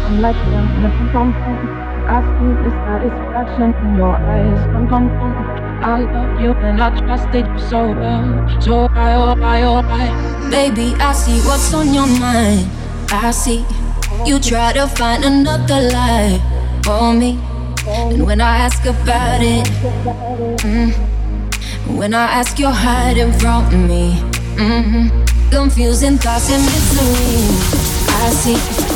I'm like them, from I see the satisfaction in your eyes. I I love you and I trusted you so well. So I, oh, I, oh, I. Baby, I see what's on your mind. I see you try to find another lie for me. And when I ask about it, mm, when I ask, you're hiding from me. Mm-hmm. Confusing thoughts and misery. I see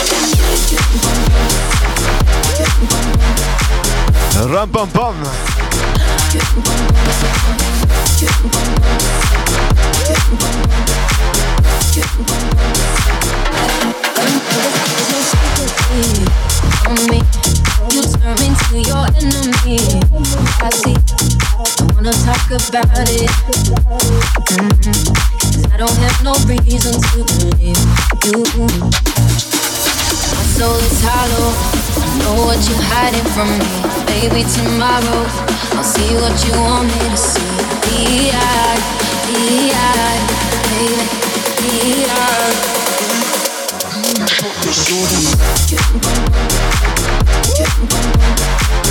Rum bum bum. About it. Mm-hmm. Cause I don't have no reason to believe you. My soul is hollow. I know what you're hiding from me. Baby, tomorrow I'll see what you want me to see. The eyes, the E-I, E-I, baby, the You're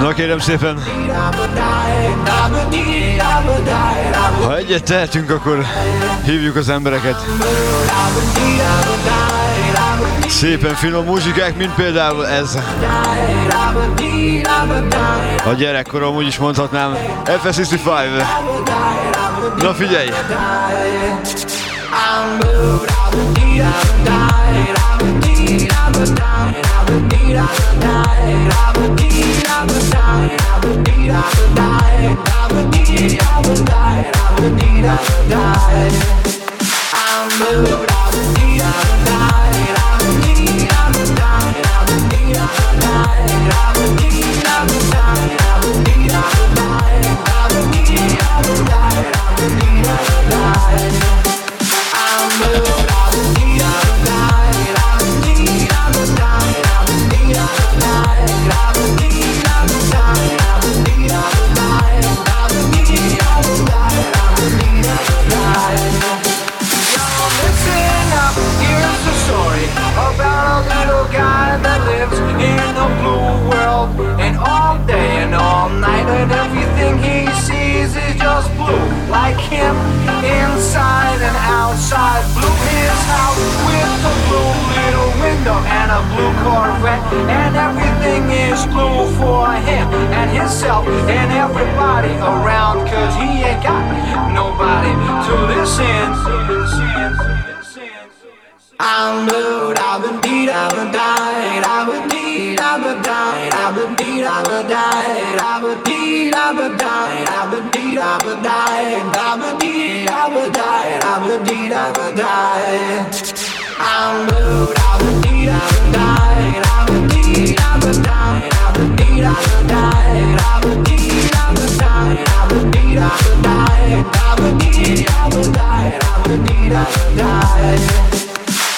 Na kérem szépen, ha egyet tehetünk, akkor hívjuk az embereket. Szépen finom muzsikák, mint például ez. A gyerekkorom úgy is mondhatnám, F65. Na figyelj! I'm blue, I would need, I would die, I would I Corvette, and everything is blue for him and himself and everybody around, cause he ain't got nobody to listen. I'm blue, I've been beat, I've been died, I've been beat, I've been died, I've been beat, I've been died, I've been beat, I've been died, I've been beat, I've been died, I've been beat, I've been died, I've been beat, I've been died. I'm blue.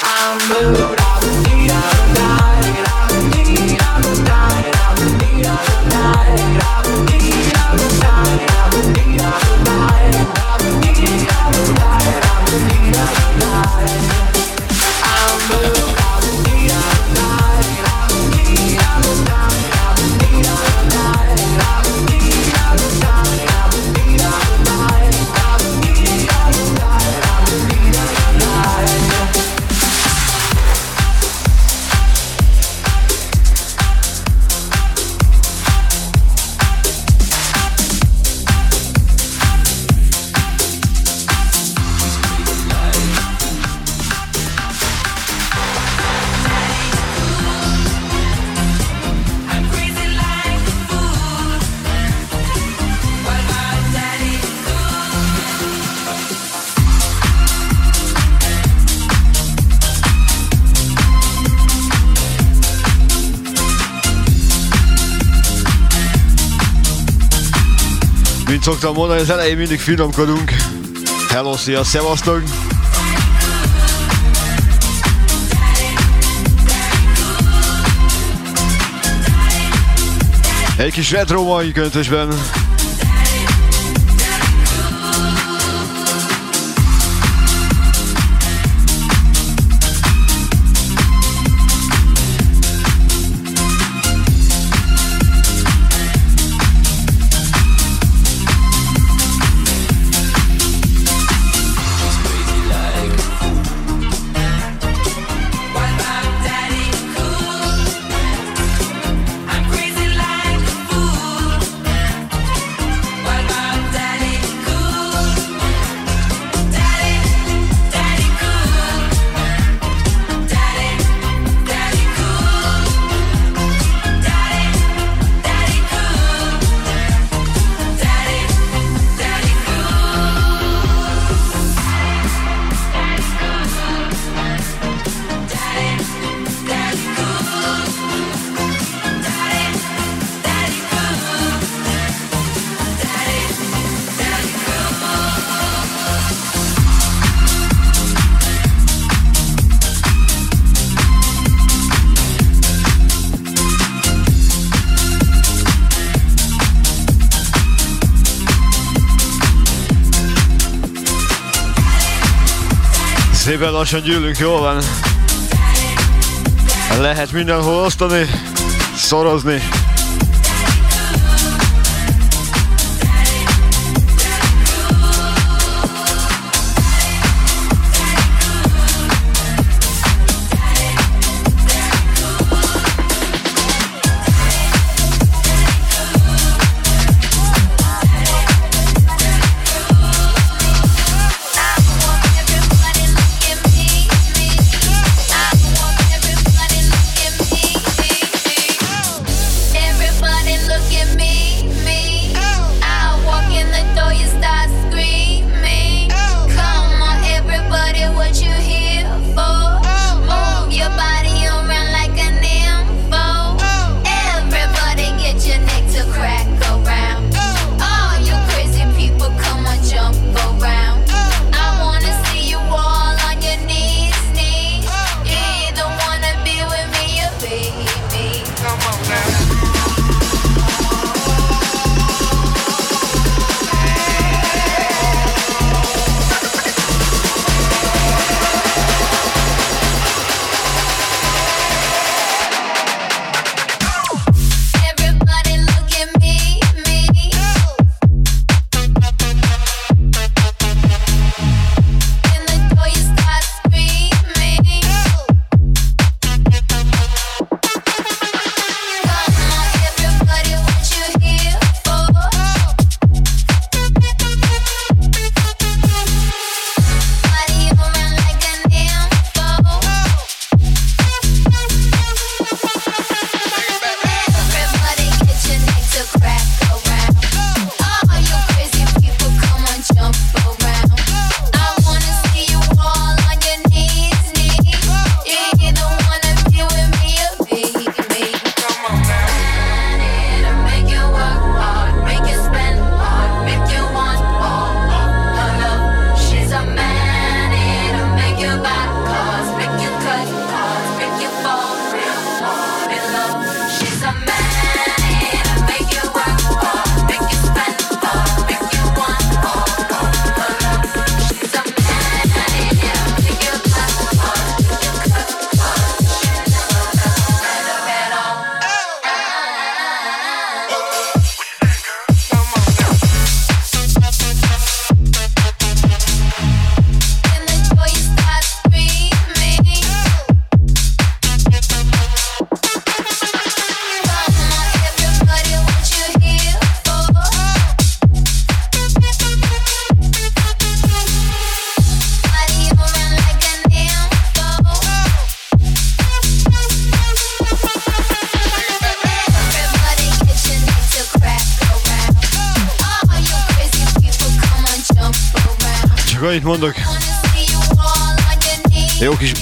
I'm moved, I I szoktam mondani, az elején mindig finomkodunk. Hello, szia, szevasztok! Egy kis retro mai köntösben. Szépen lassan gyűlünk, jól van. Lehet mindenhol osztani, szorozni.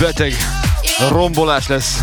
Beteg rombolás lesz.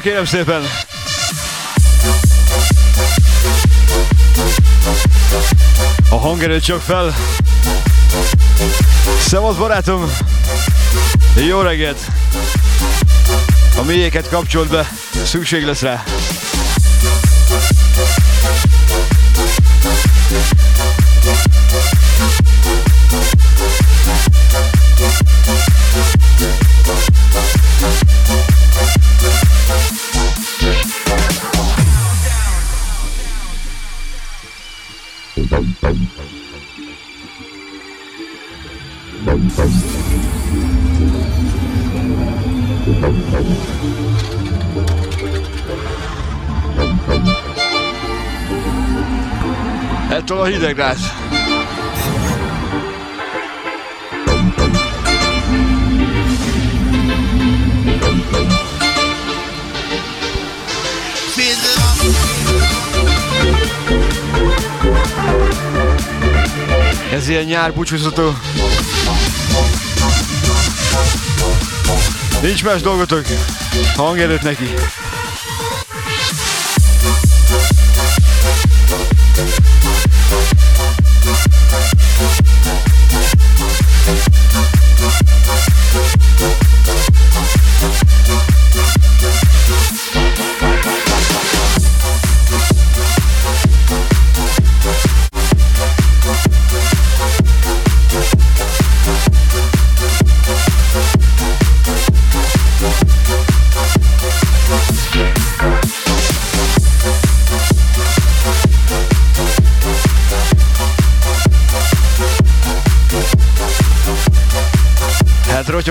Kérem szépen! A hangerőt csak fel! Szevasz barátom! Jó reggelt! A mélyeket kapcsolt be, szükség lesz rá! Ettől a hidegrász. Ilyen nyár búcsúztató. Nincs más dolgotok. Hangerőt neki.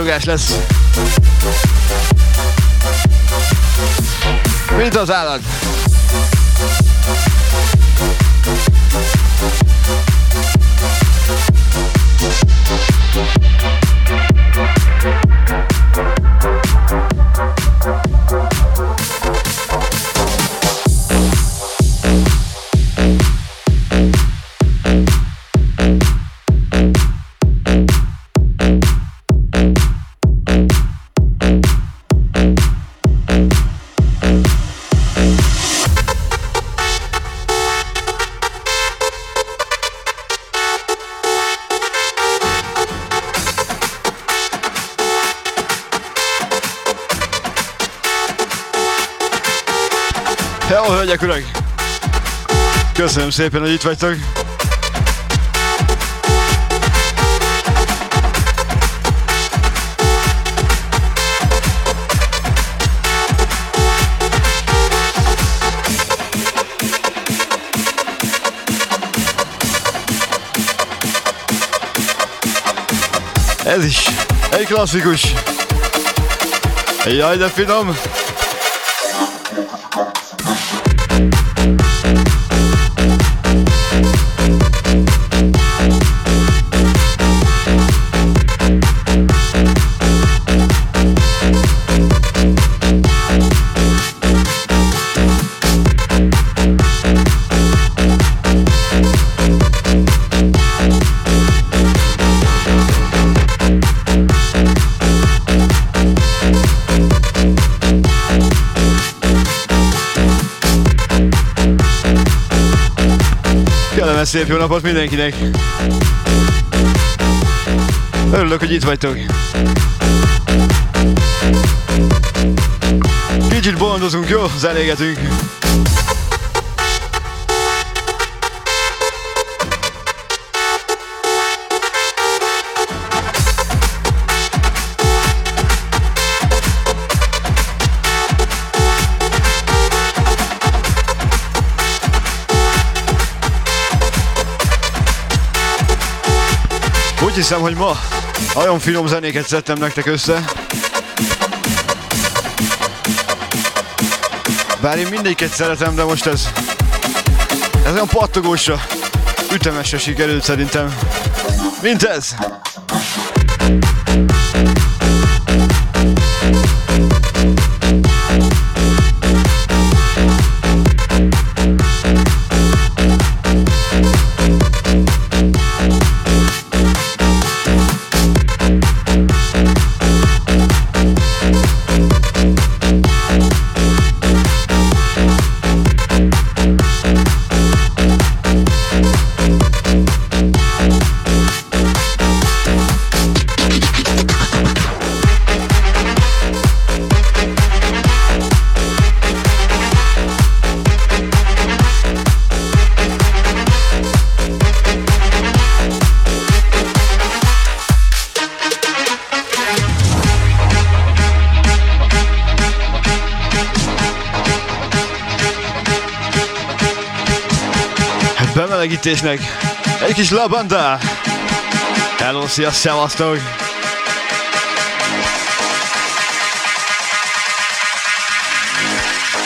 Rotyogás lesz. Mint az állat. Köszönöm szépen, hogy itt vagytok. Ez is egy klasszikus. Jaj, de finom! Jó napot mindenkinek! Örülök, hogy itt vagytok. Kicsit bolondozunk, jó? Zenégetünk. Hiszem, hogy ma nagyon finom zenéket szedtem nektek össze. Bár én mindegyiket szeretem, de most ez... Ez olyan pattogósra, ütemesre sikerült szerintem. Mint ez! Bemelegítésnek egy kis labanda. Hello, szia, szevasztok!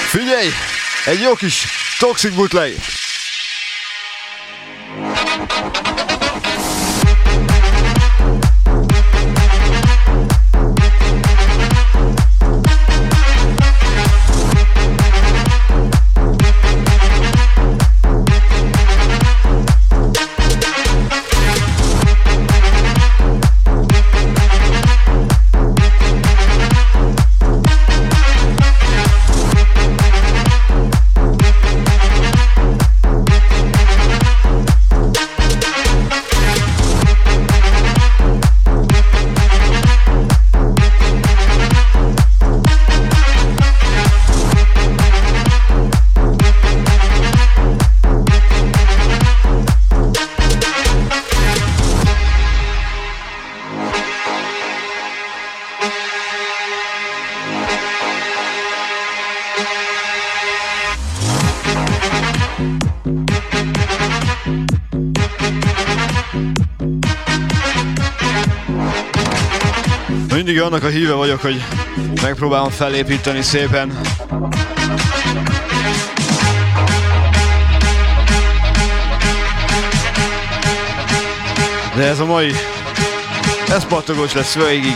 Figyelj! Egy jó kis toxic bootleg! Annak a híve vagyok, hogy megpróbálom felépíteni szépen. De ez a mai, ez pattogós lesz végig.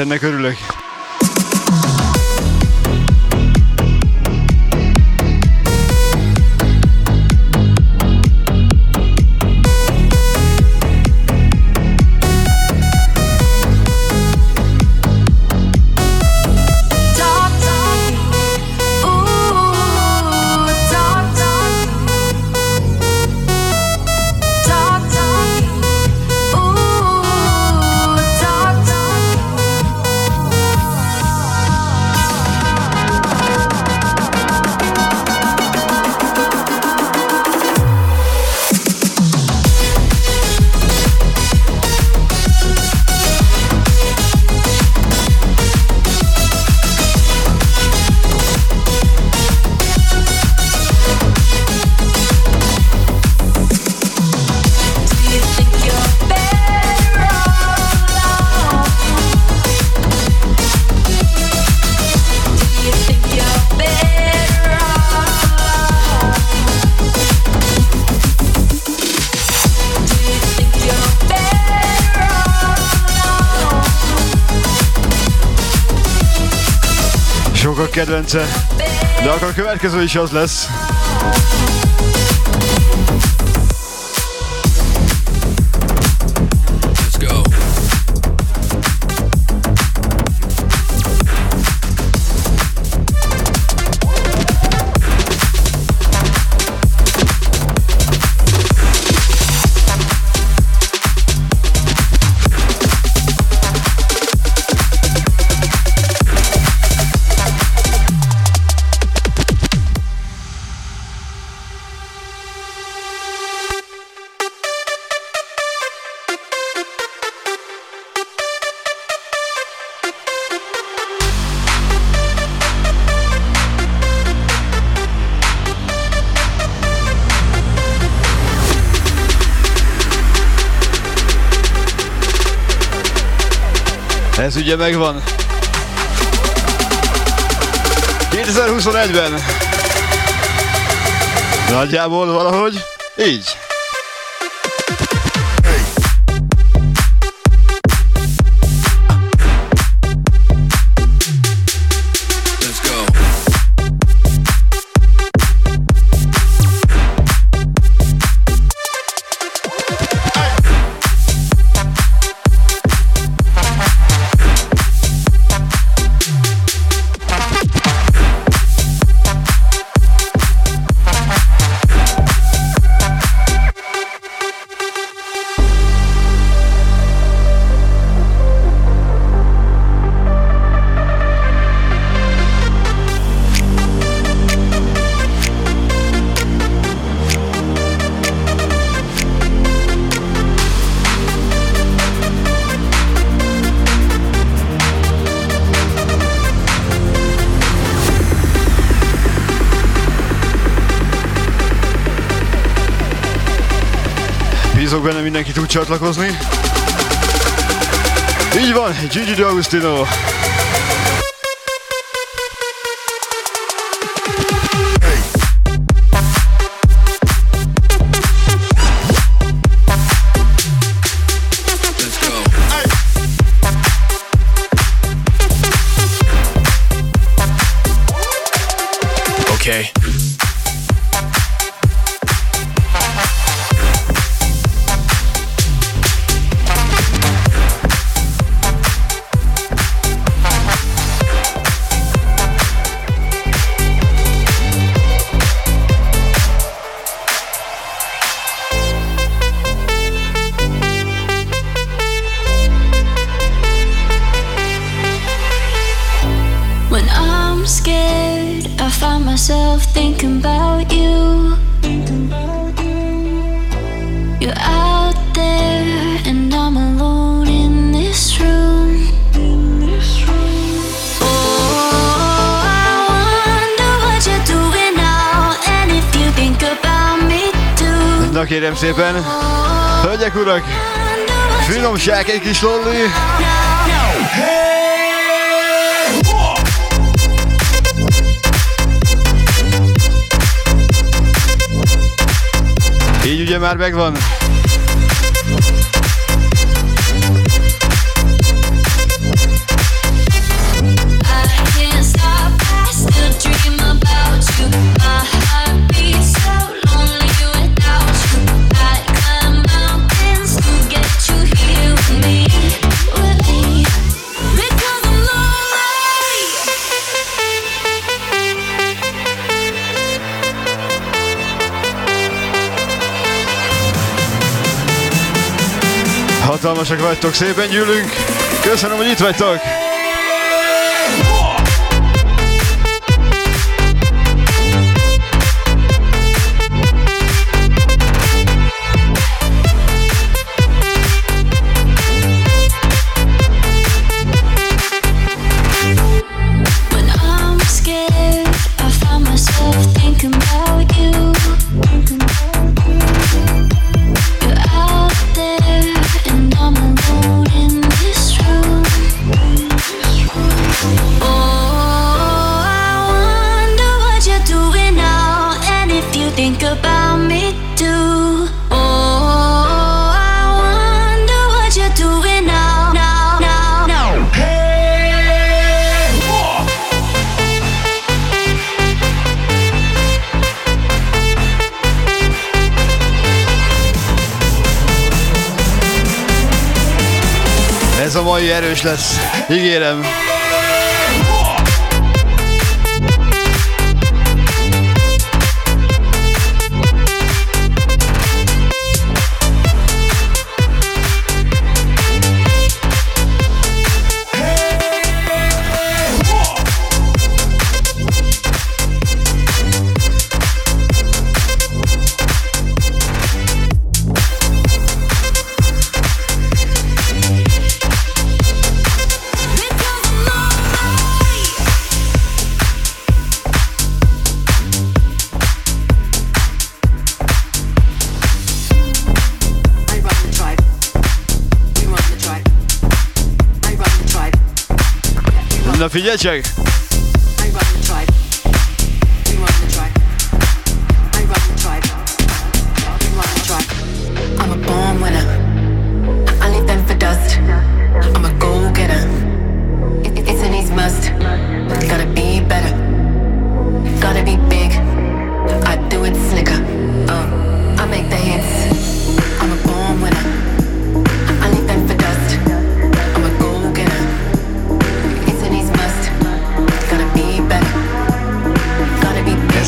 þetta er með körulög kedvence. De akkor a következő is az lesz. Ez ugye megvan. 2021-ben. Nagyjából valahogy így. Csatlakozni. Így van, Gigi D'Agostino. Szépen. Hölgyek, urak, finomság egy kis lolli. Így ugye már megvan. Hatalmasak vagytok, szépen gyűlünk. Köszönöm, hogy itt vagytok. Erős lesz, ígérem. Pieczek.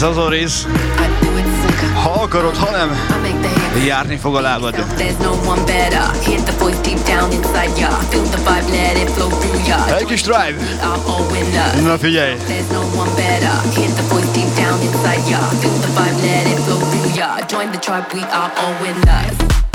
Figyeljetek! Zoriz. Ha akarod, ha nem, járni fog a lábad. Egy kis drive. Na figyelj. Join the tribe, we are all winners.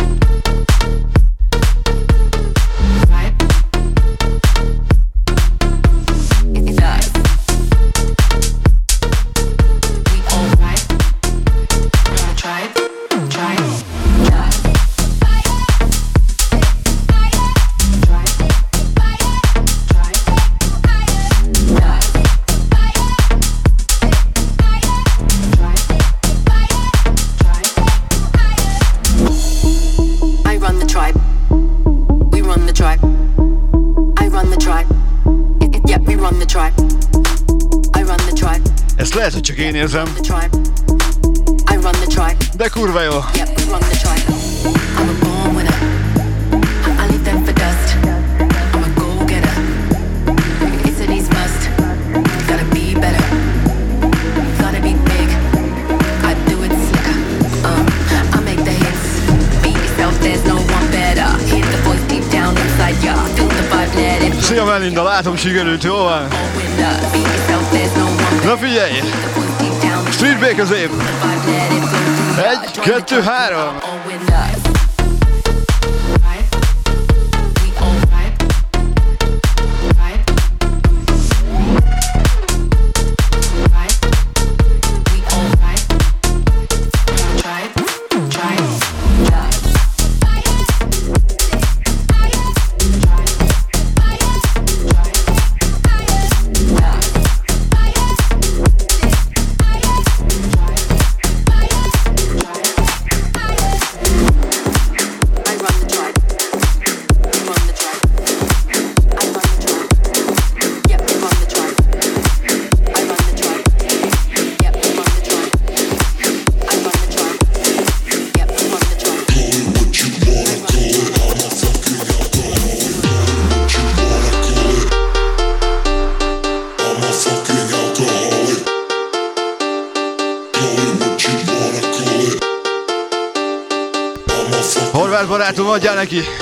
Érzem. De kurva jó. Szia Melinda, látom sikerült, jó van? Na figyelj! Street Bakerzép! Egy, kettő, három! laguer.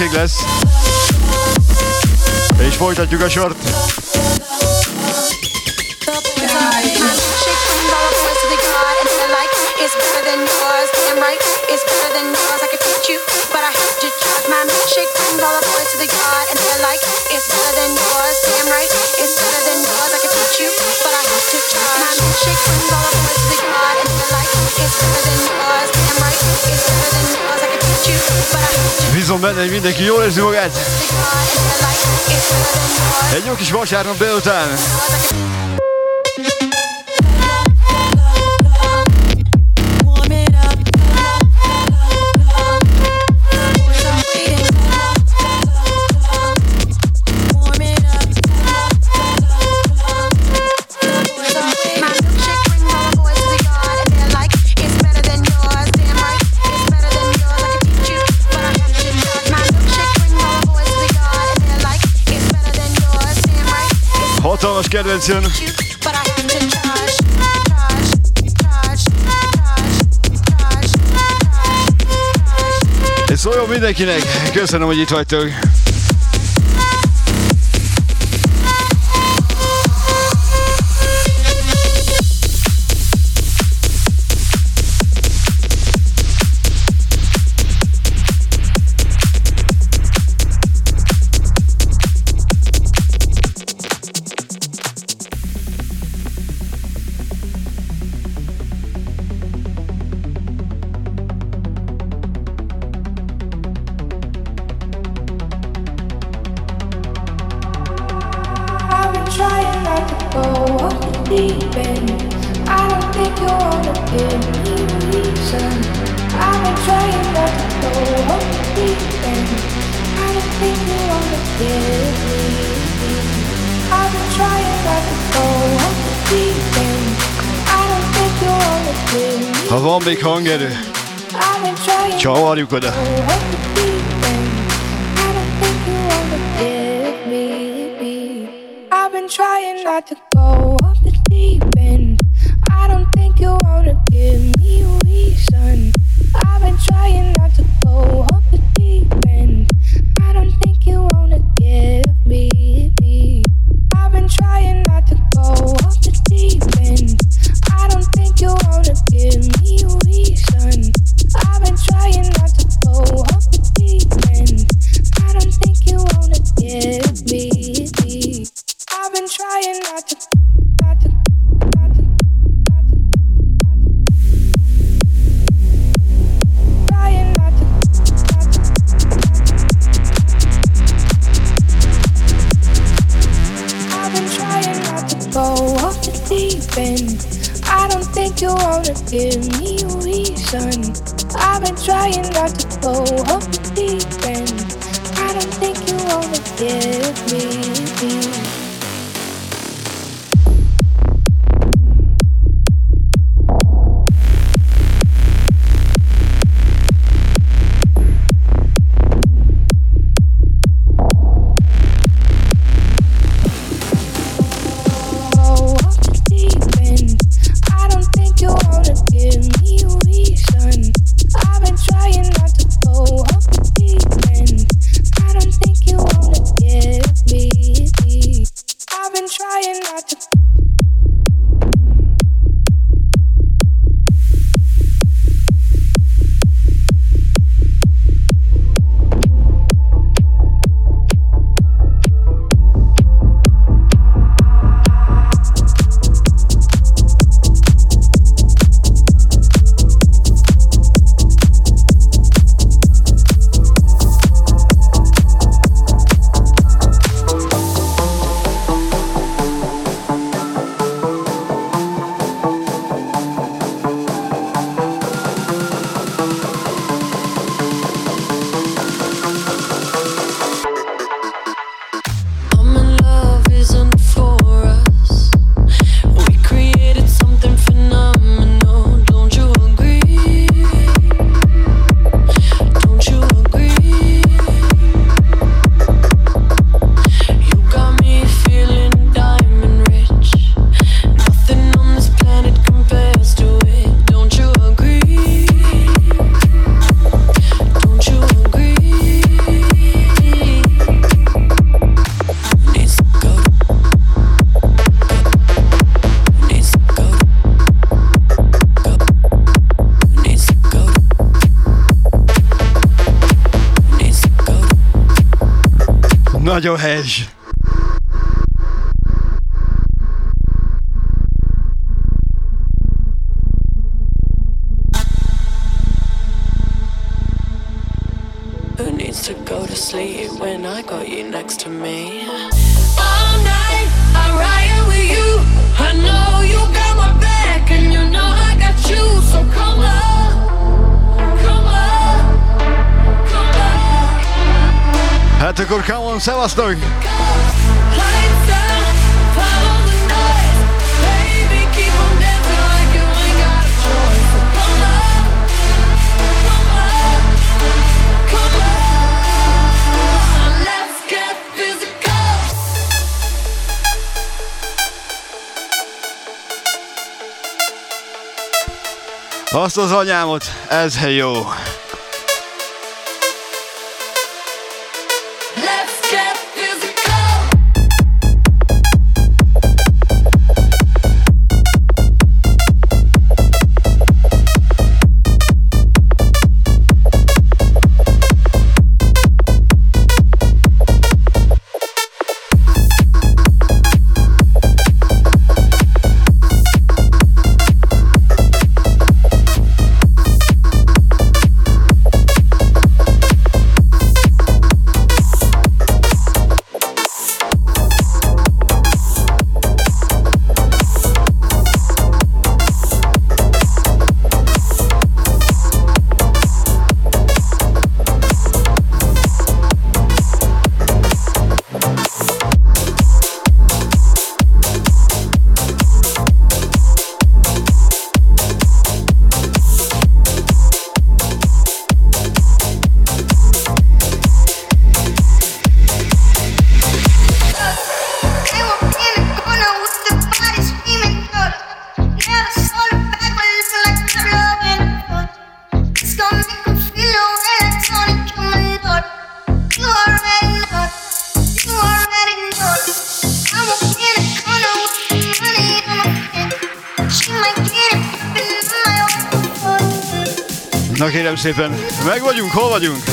lehetőség lesz. És folytatjuk a sort. vasárnap délután. canción. Ez olyan mindenkinek, köszönöm, hogy itt vagytok. Harika'da. Radiohead. akkor come on, szevasztok! Azt az anyámot, ez jó! szépen. Meg vagyunk, hol vagyunk?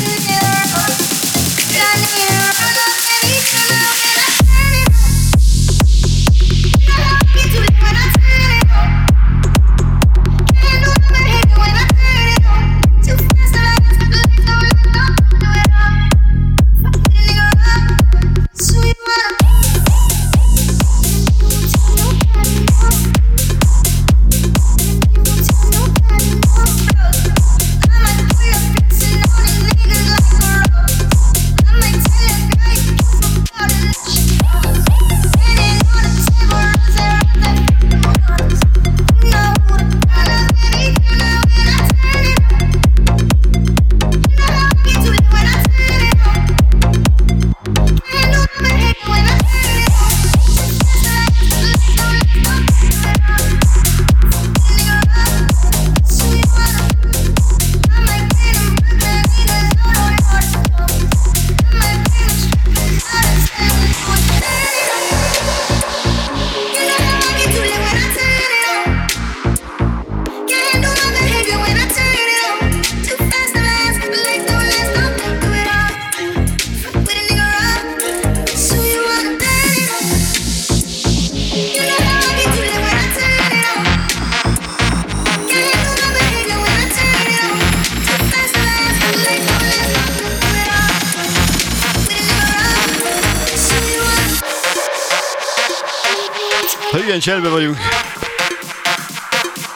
Cselbe vagyunk.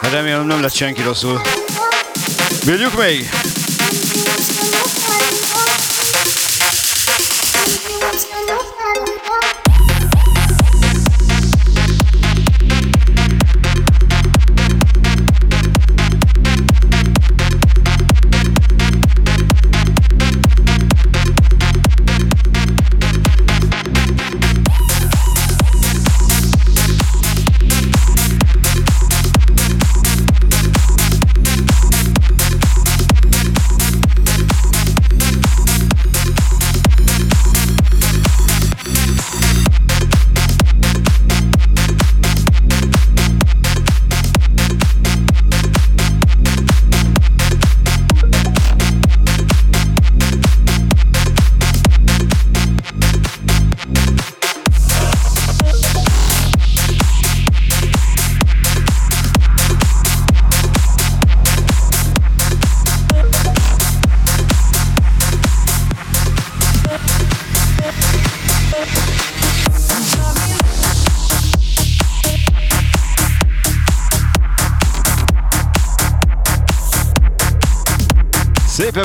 Hát remélem nem lett senki rosszul. Bírjuk még?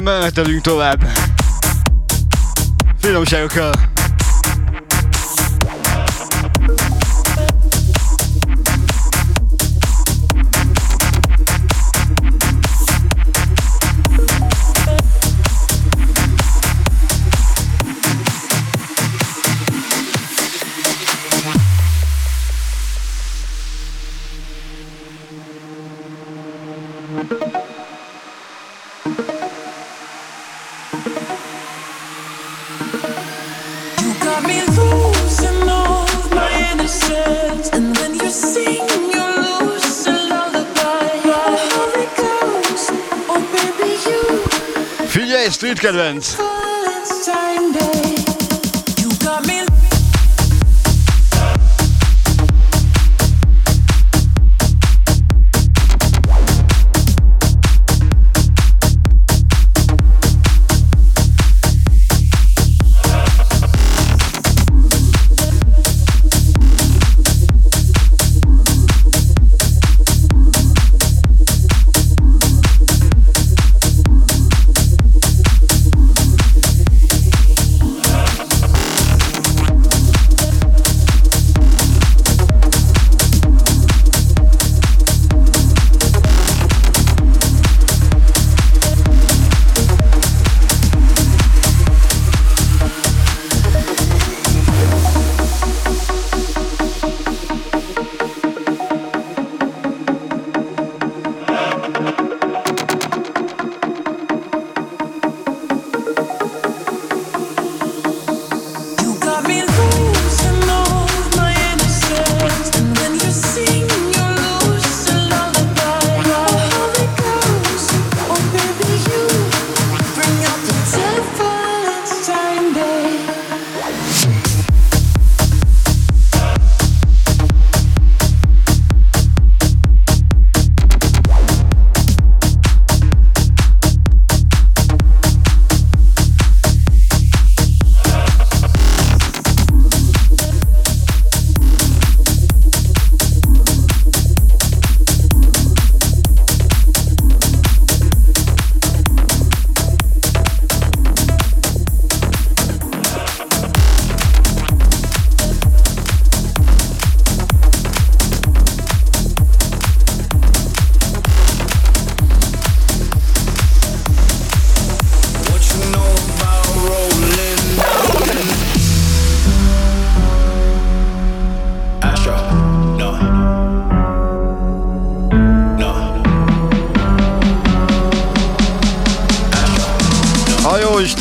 Menetelünk tovább. Finomságokkal. Netherlands.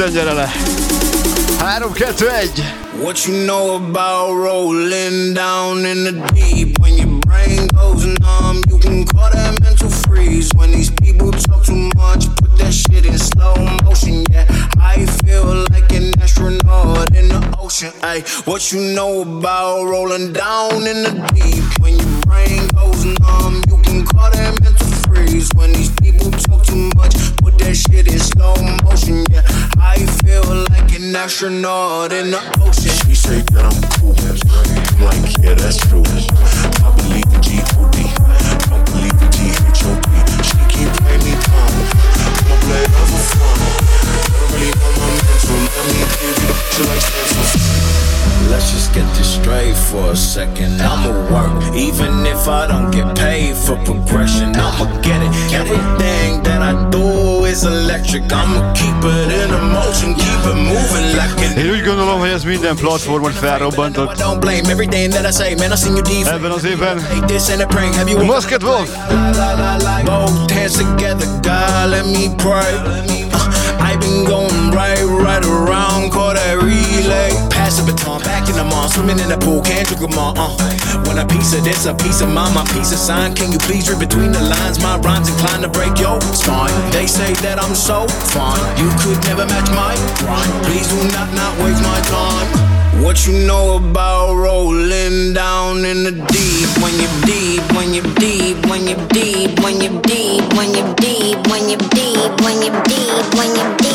Isten, gyere le! 3, 2, 1! What you know about rolling down in the deep? When your brain goes numb You can call that mental freeze. When these people talk too much Put that shit in slow motion. Yeah, I feel like an astronaut in the ocean. Ay, what you know about rolling down in the deep? When your astronaut in the ocean. She say that I'm cool. I'm like, yeah, that's true. I believe in G-O-D. Don't believe in G-H-O-P. She keep playing me dumb. I'ma play it for fun. Don't really know my mental. Let me give you the picture like stencil. Let's just get this straight for a second. I'ma work, even if I don't get paid for progression. I'ma get it. Everything that I do is electric. I'ma keep it in a motion, keep it moving like an Én úgy gondolom, hogy ez minden platformot felrobbantott. Don't blame everything that I say, man. I seen you deep. Ebben az évben. This and a prank. Have you Musket Wolf. Both hands together, God, let me pray. Uh, I've been going right, right around, call that relay. Swimming in the pool, can't drink them all. Uh. When a piece of this, a piece of mine, my piece of sign. Can you please read between the lines? My rhymes inclined to break your spine. They say that I'm so fine, you could never match my grind. Please do not not waste my time. What you know about rolling down in the deep? When you're deep, when you're deep, when you're deep, when you're deep, when you're deep, when you're deep, when you're deep, when you're deep, deep,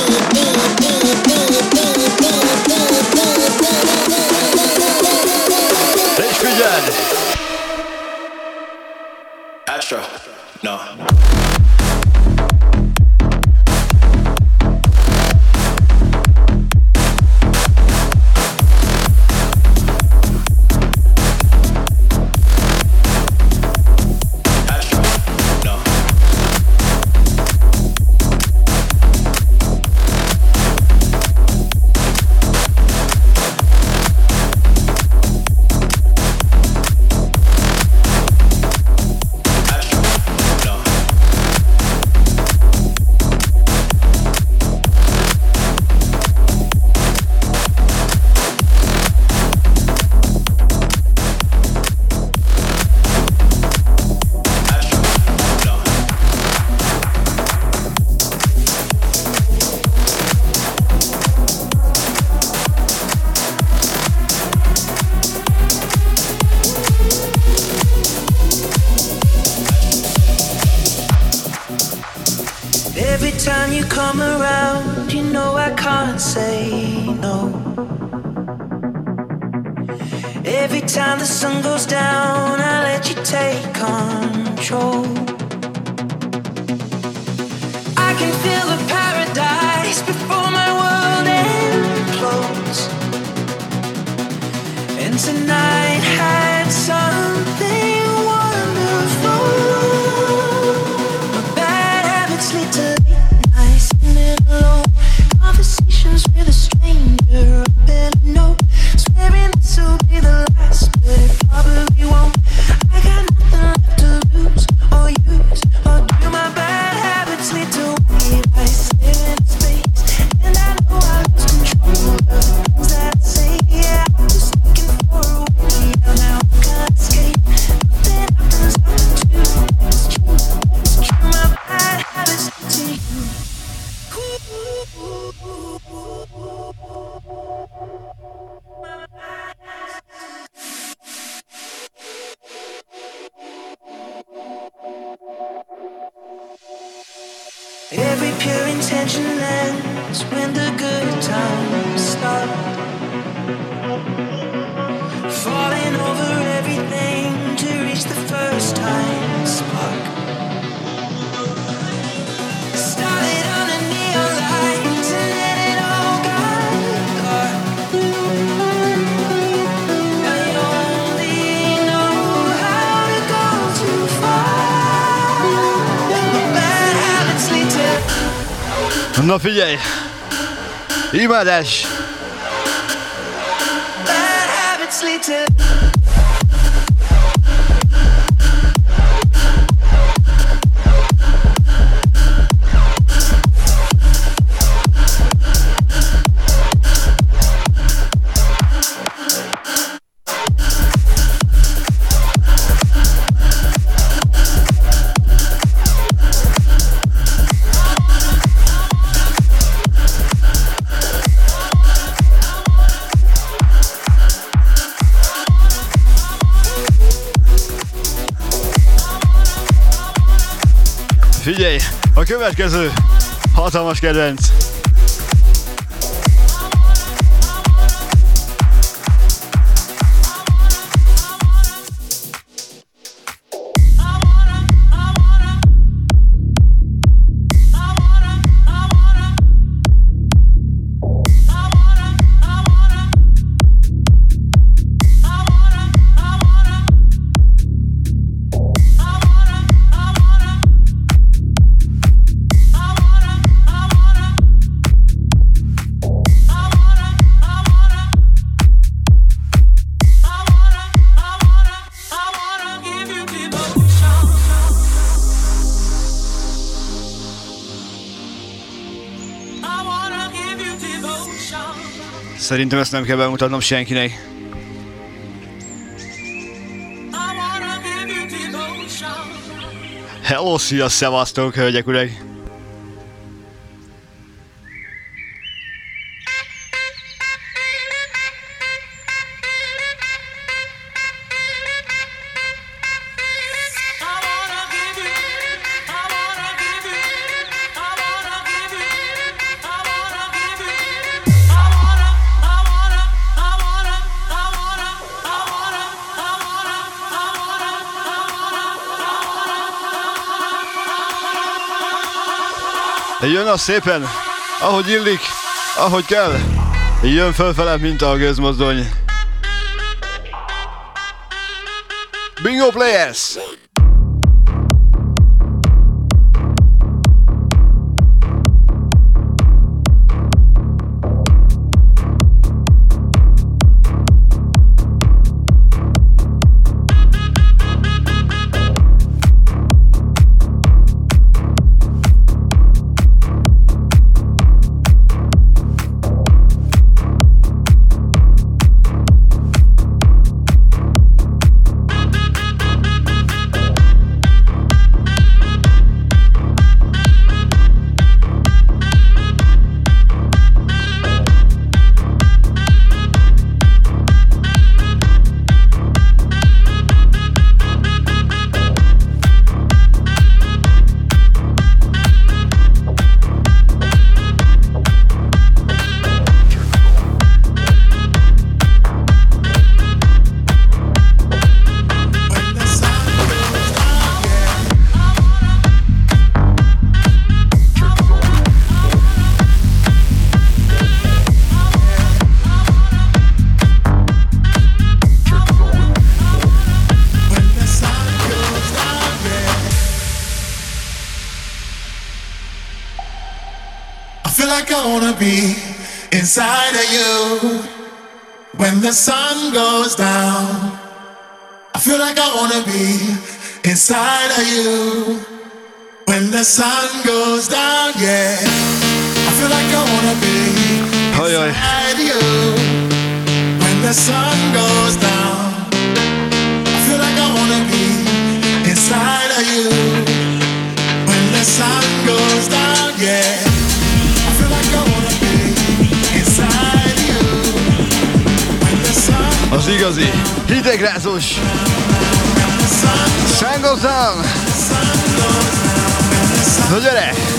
figyelj! Imádás! következő hatalmas kedvenc. Szerintem ezt nem kell bemutatnom senkinek. Hello, szia, szevasztok, hölgyek, ureg! az szépen, ahogy illik, ahogy kell, jön fölfele, mint a gőzmozdony. Bingo Players! the sun goes Az igazi, hidegrázós. Sun goes. Sun goes down. Hölgyere!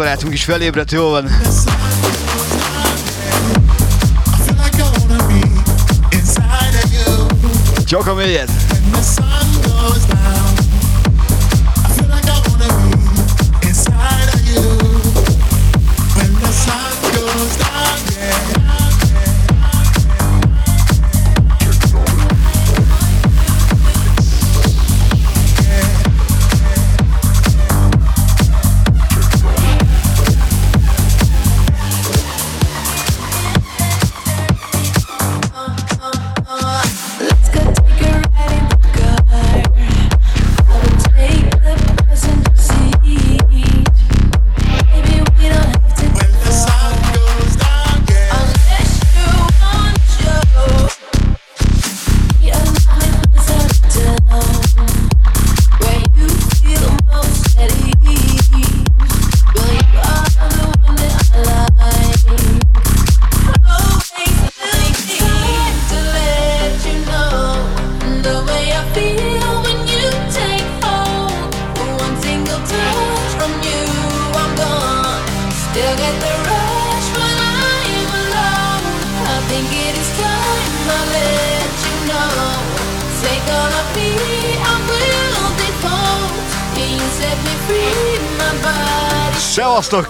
barátunk is felébredt, jó van. Csak a mélyed!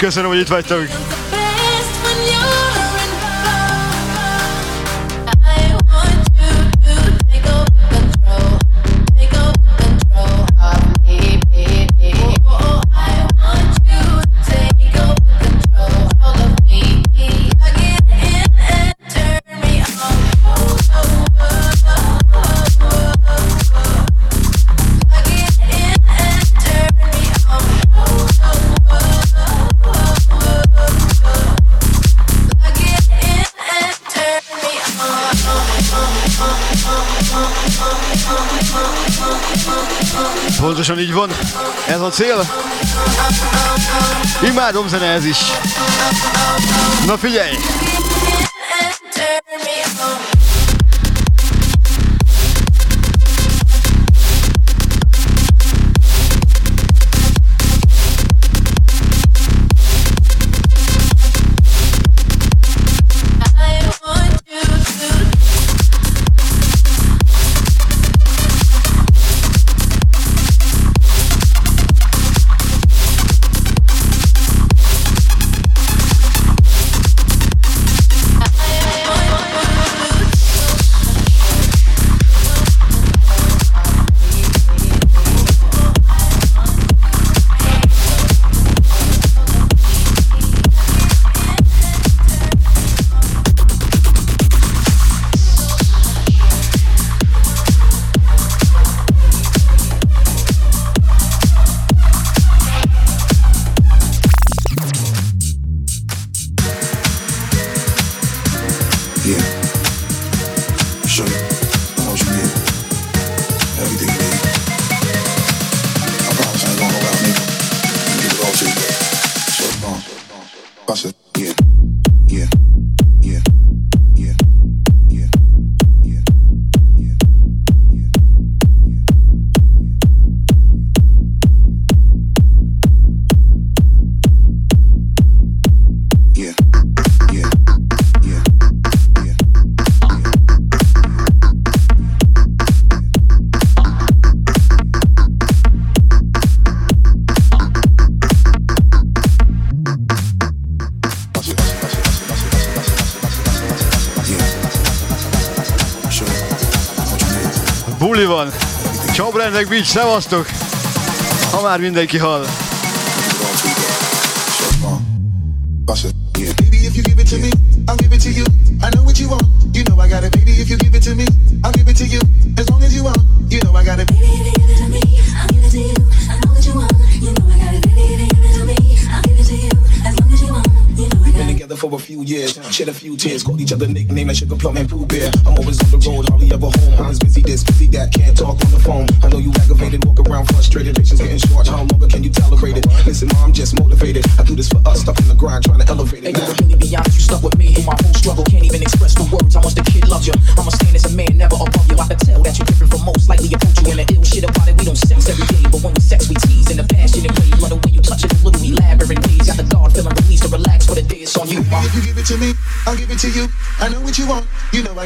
Köszönöm, hogy itt vagytok! Pontosan így van, ez a cél. Imádom zene ez is. Na figyelj! It. Been together for a few years, shed a few tears, called each other nickname like Sugar Plum and Pooh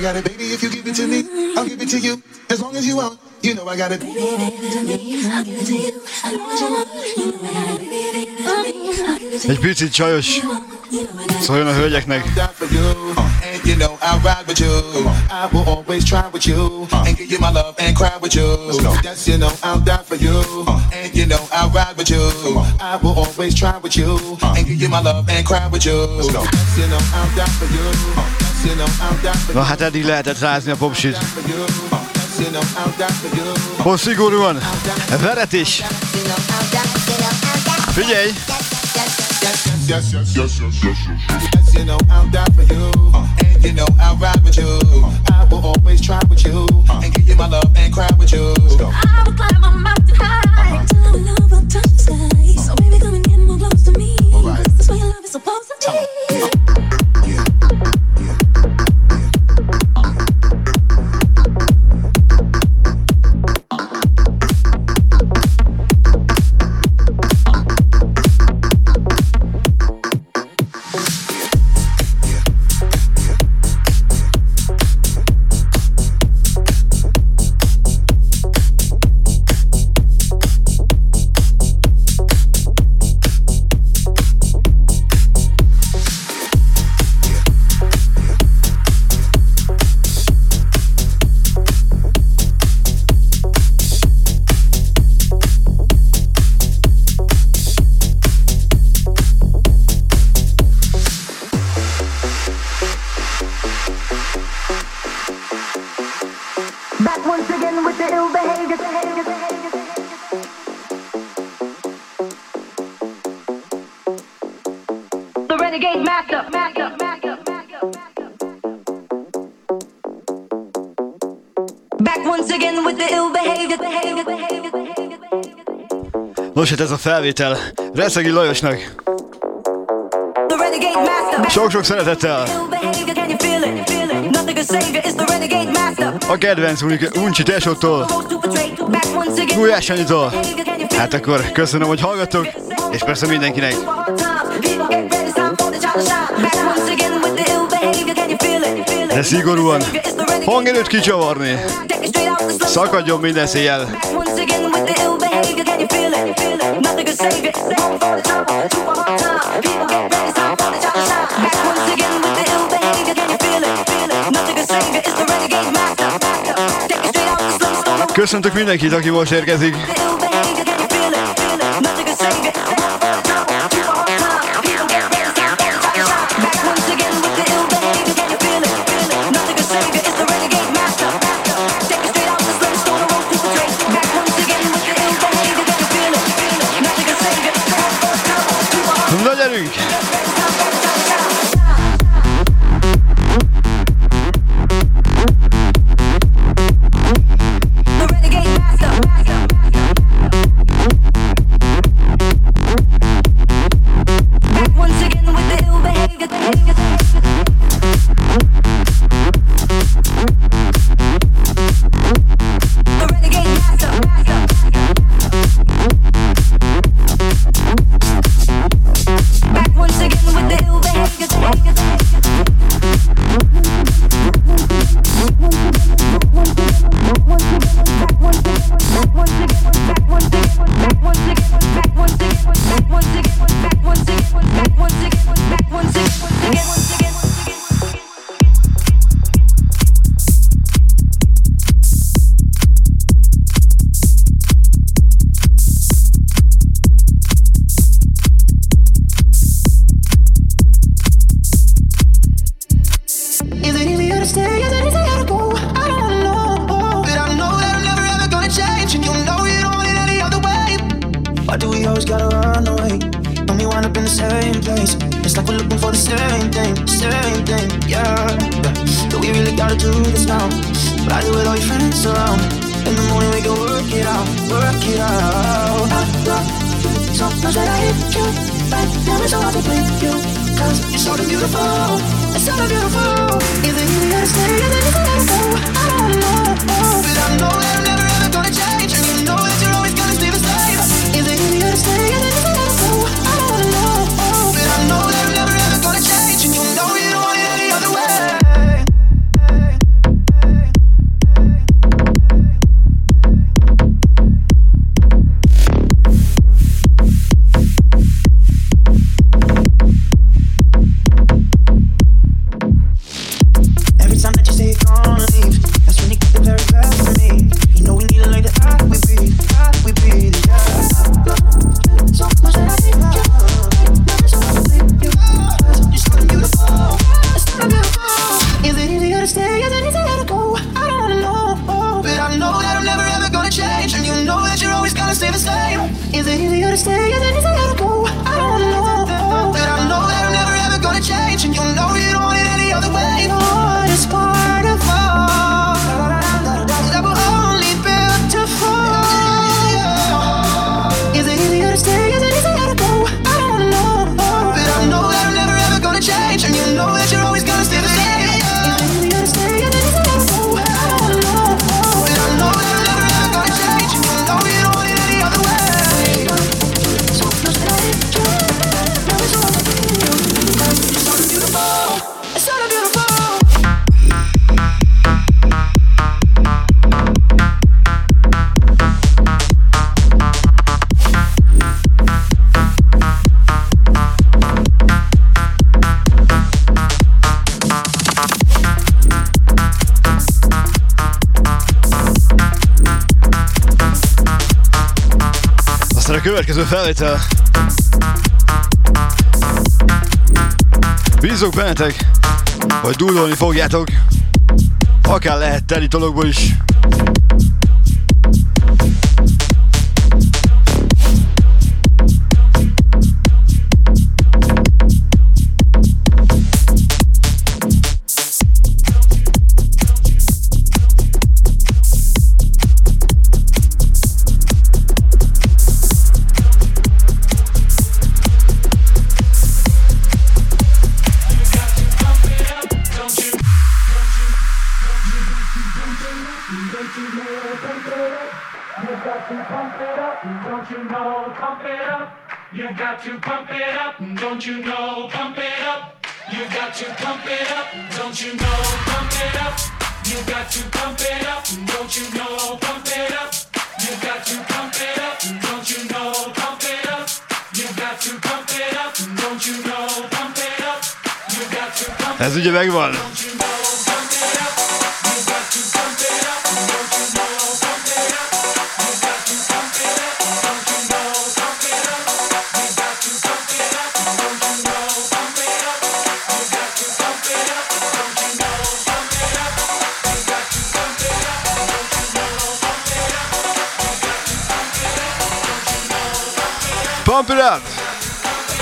got it, baby. If you give it to me, I'll give it to you. As long as you want, you know I got it. Baby, if you give it to me, I'll give it to you. I know what you want, you know I got it. Baby, you give it to me, I'll give it to you. Egy picit csajos. Szóljon a hölgyeknek. And you know I'll ride with you. I will always try with you. And give you my love and cry with you. That's you know I'll die for you. And you know I'll ride with you. I will always try with you. And give you my love and cry with you. That's you know I'll die for you. Na hát eddig lehetett rázni a popsit. Most szigorúan, veretés. Figyelj! is where supposed to be. Nos, esett ez a felvétel Reszegi Lajosnak. Sok-sok szeretettel! A kedvenc Uncsi tesótól, Gulyás Anitól. Hát akkor köszönöm, hogy hallgattok, és persze mindenkinek. De szigorúan hangerőt kicsavarni. Szakadjon minden széjjel. Köszöntök mindenkit, aki most érkezik. gotta do this now. But I do it all your friends around. In the morning we can work it out, work it out. I love so much that I hate you. Right now it's so hard to blame you. Cause you're so sort of beautiful, it's so sort of beautiful. Either you gotta stay or then you gotta go. I don't know, but I know that. felvétel. Bízok bennetek, hogy dúdolni fogjátok, akár lehet teli dologból is. igual. Pump it up!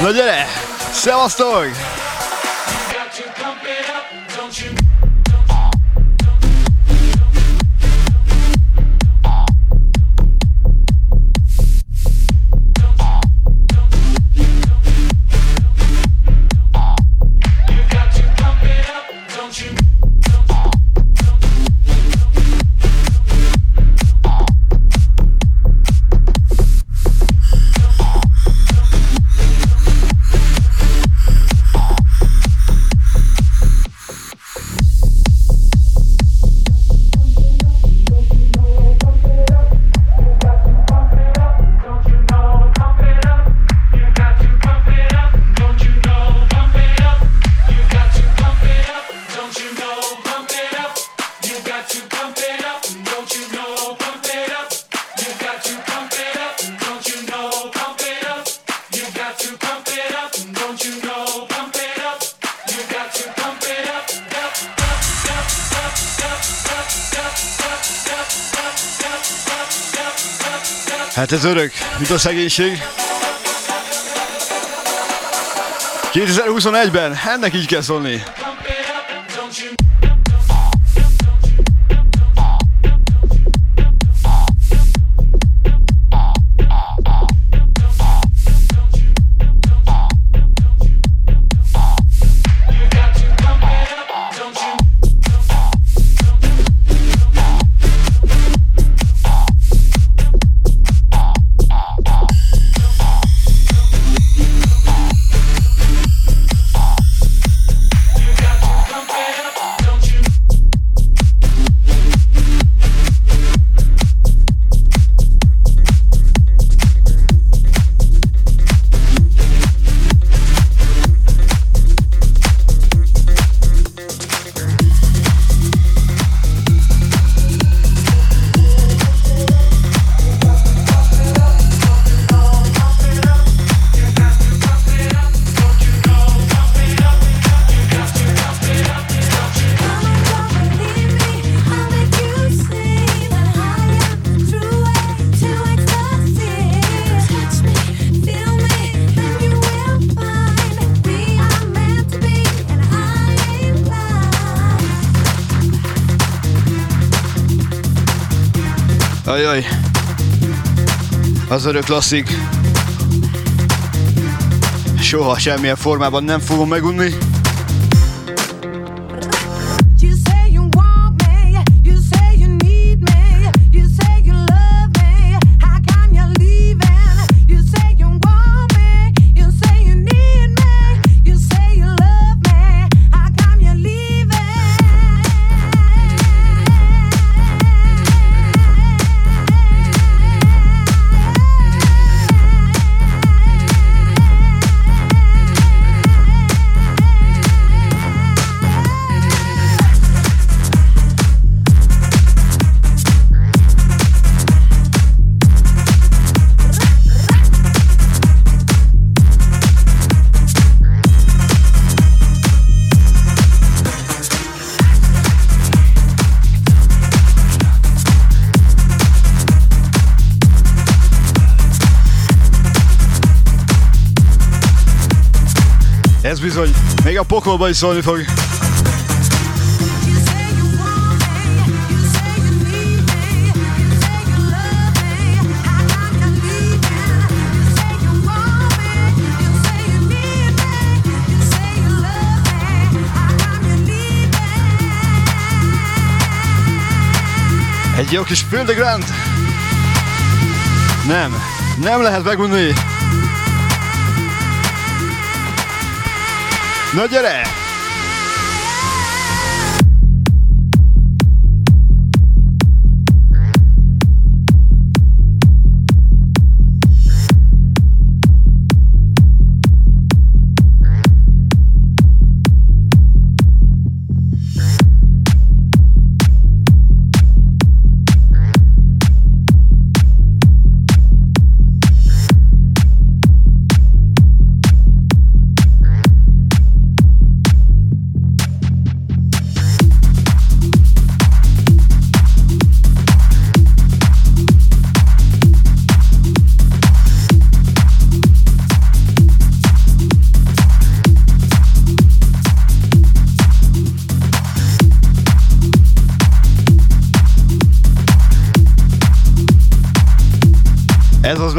No gyere! Szevasztok! Hát ez örök, mint a szegénység. 2021-ben ennek így kell szólni. az örök klasszik. Soha semmilyen formában nem fogom megunni. bizony, még a pokolba is szólni fog. Egy jó kis Field Nem, nem lehet megmondani. Na gyere!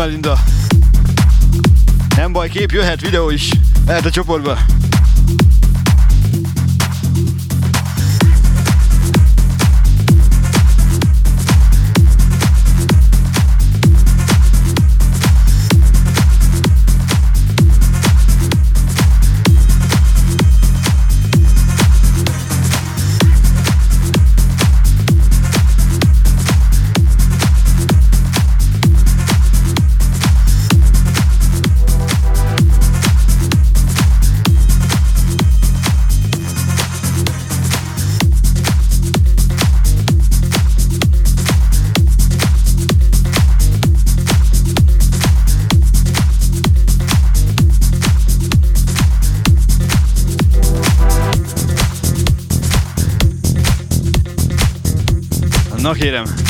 Melinda. Nem baj, kép jöhet, videó is. Lehet a csoportba. hit him.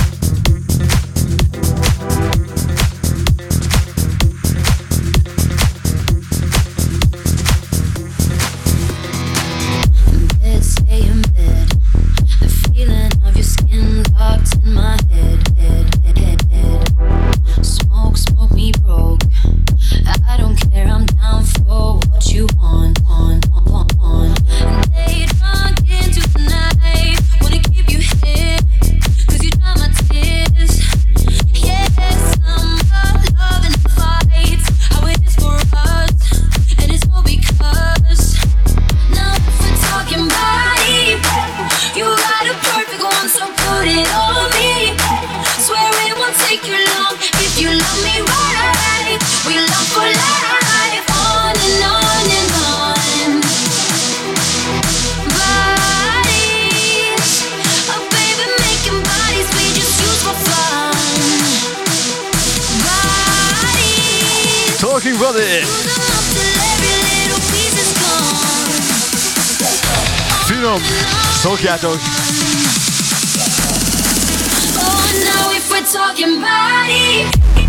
Everybody. Finom, szokjátok! Oh, now if we're talking body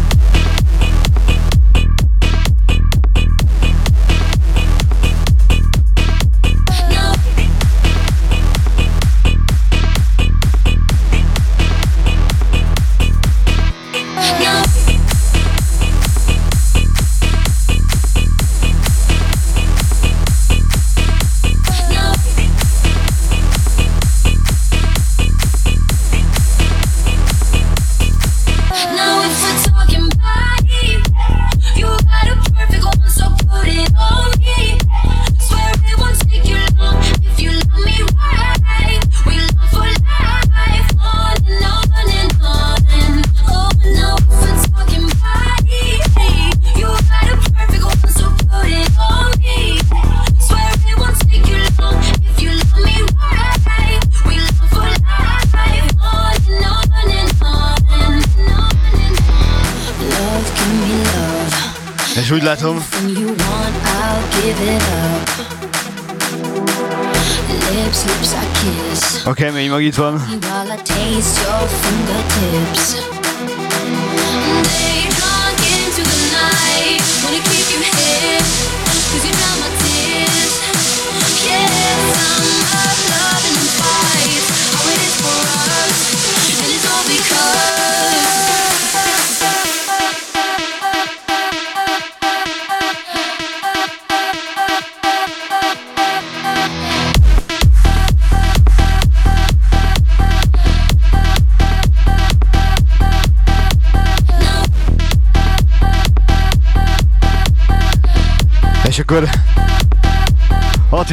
Morgenstern.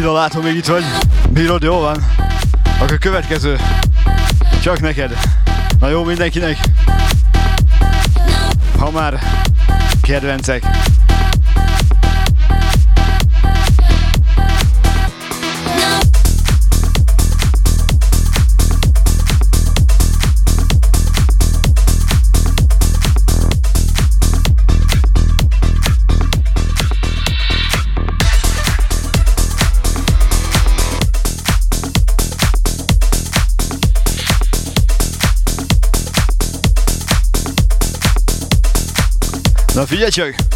Attila látom még itt vagy. Bírod, jó van? Akkor következő. Csak neked. Na jó mindenkinek. Ha már kedvencek. Добрый вечер.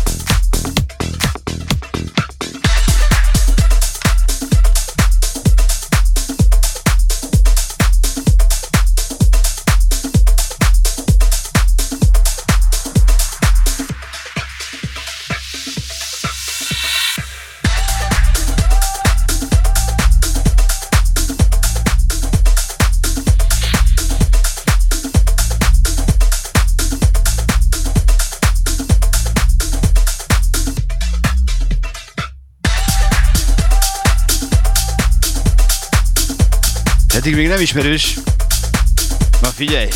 Eddig még nem ismerős. Na figyelj!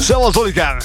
Szevasz Zolikám!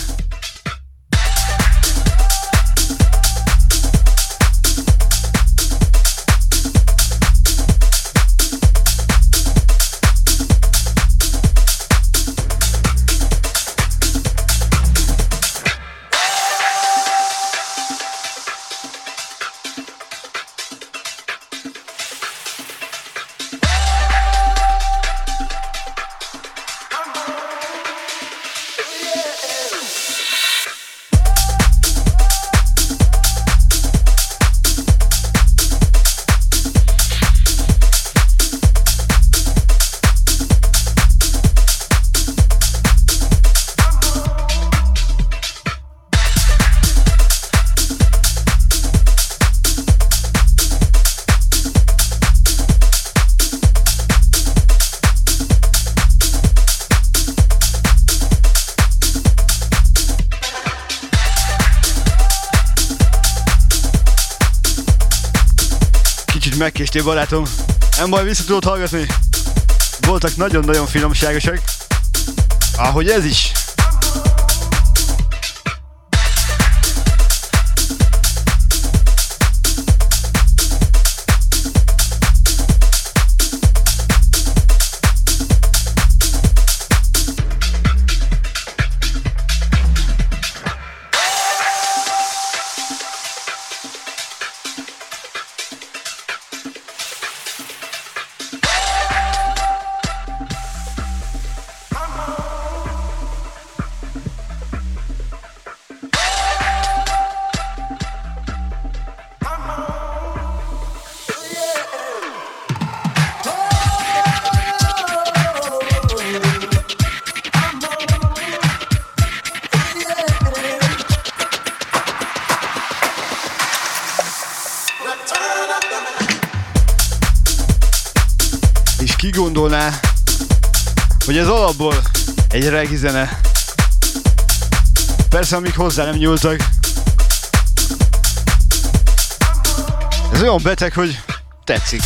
Megkéstél barátom. Nem baj, vissza tudod hallgatni. Voltak nagyon-nagyon finomságosak. Ahogy ez is. Persze, amíg hozzá nem nyúltak. Ez olyan beteg, hogy tetszik.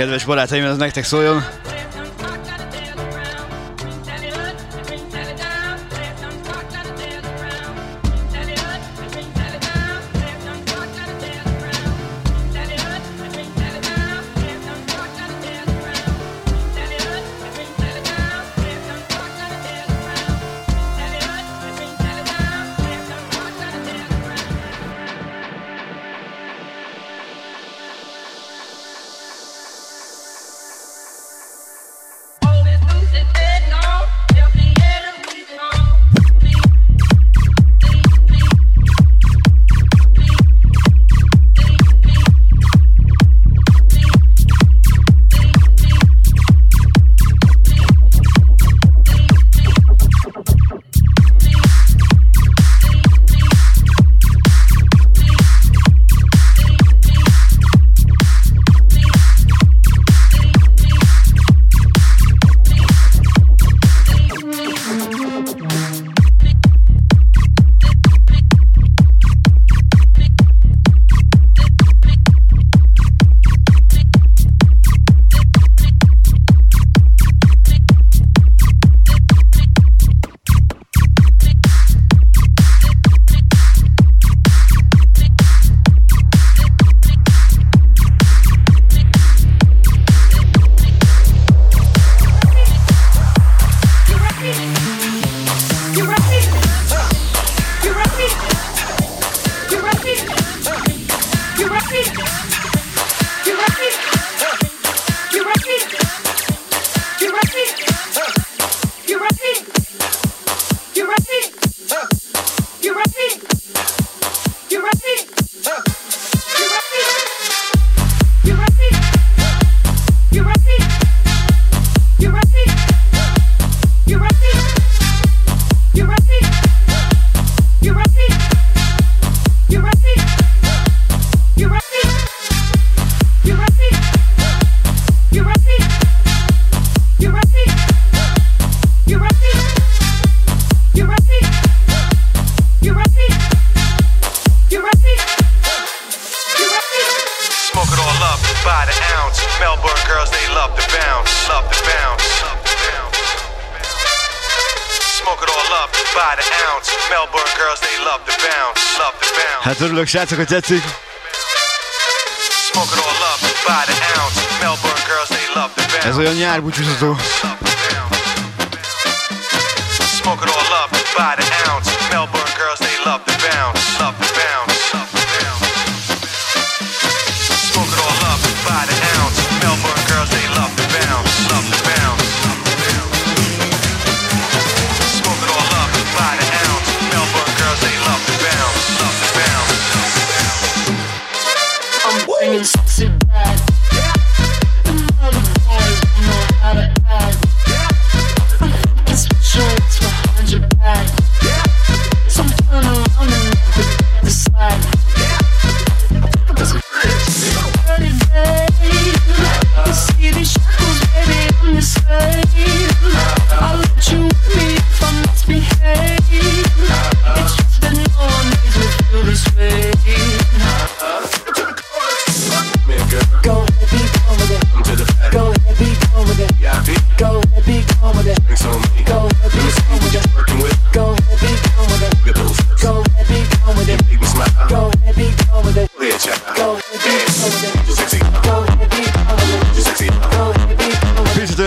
Kedves barátaim, ez nektek szóljon. Örülök, srácok, hogy tetszik. Ez olyan nyárbúcsúzató.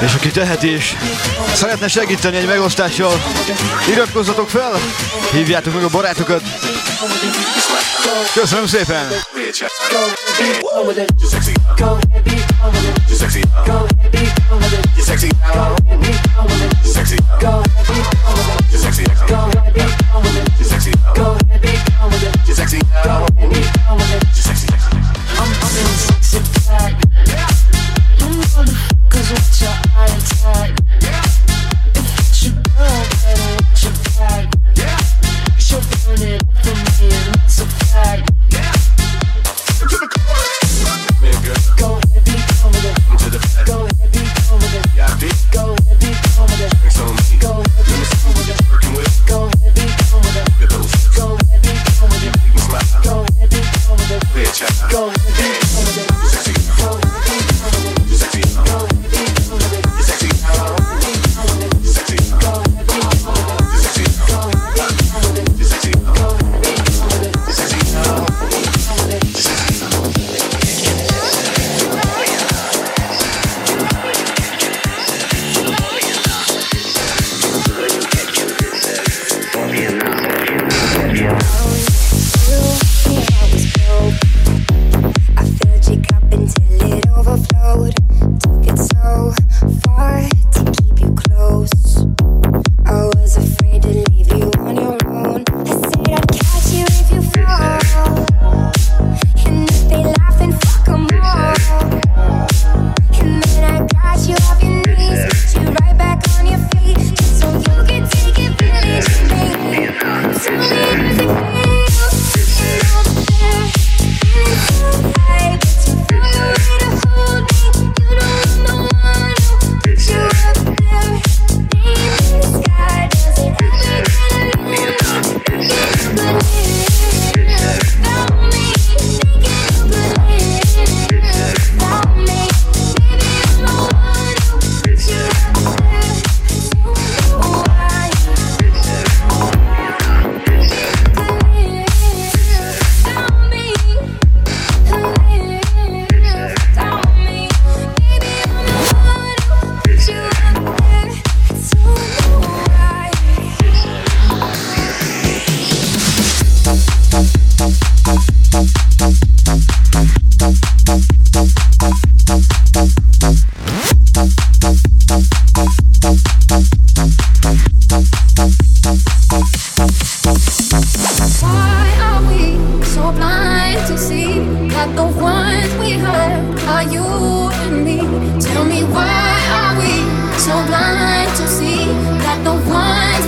És aki teheti is, szeretne segíteni egy megosztással, iratkozzatok fel, hívjátok meg a barátokat, Köszönöm szépen! Go, You're sexy. Go ahead, be You're sexy. Go ahead, be You're sexy. Go ahead, be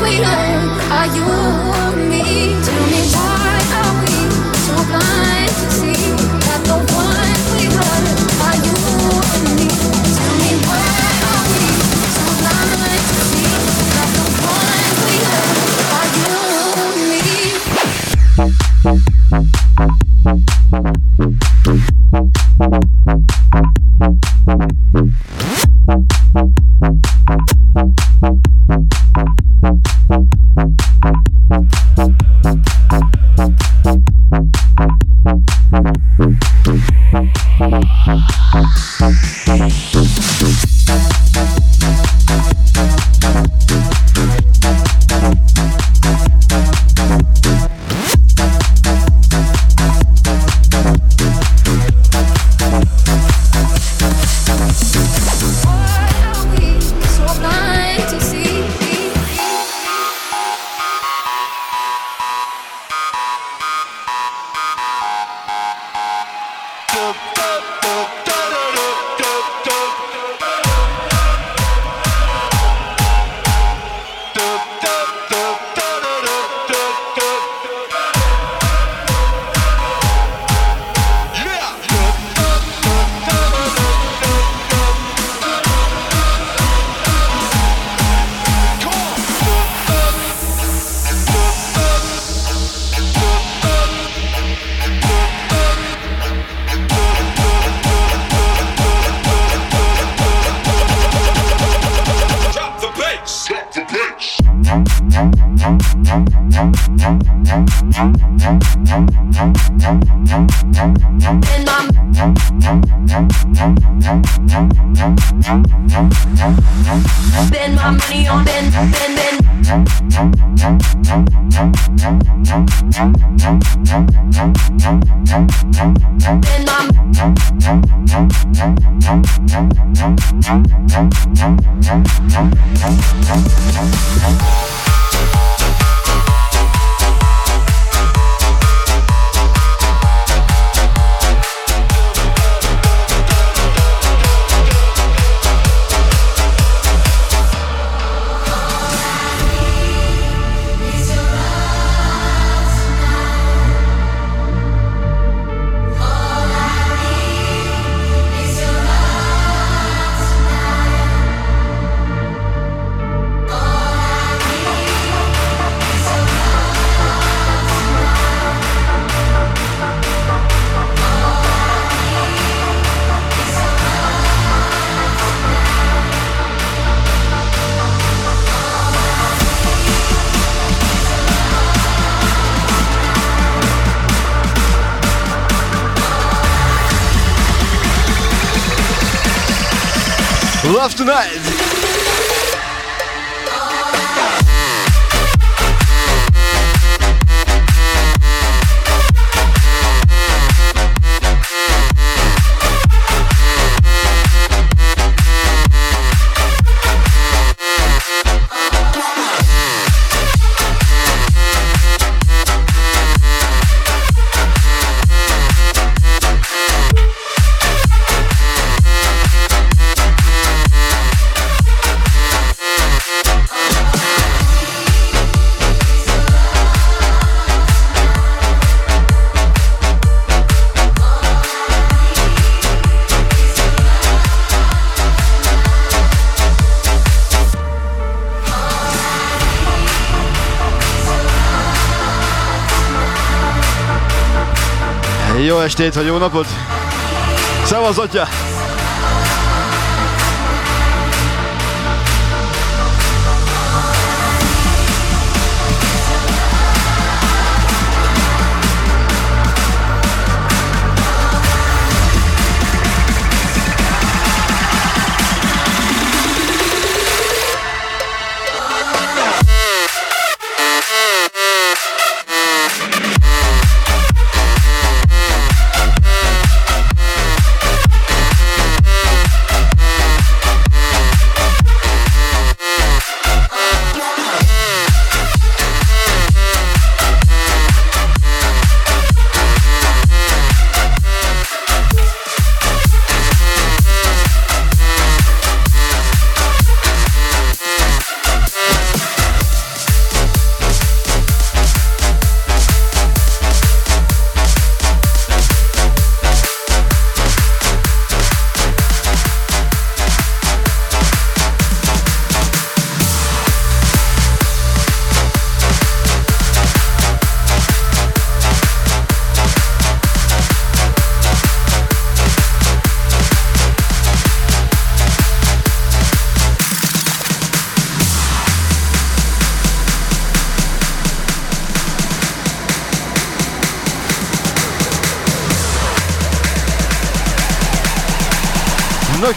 we are. Are you? Estét, vagy jó napot! Szevasz, atya!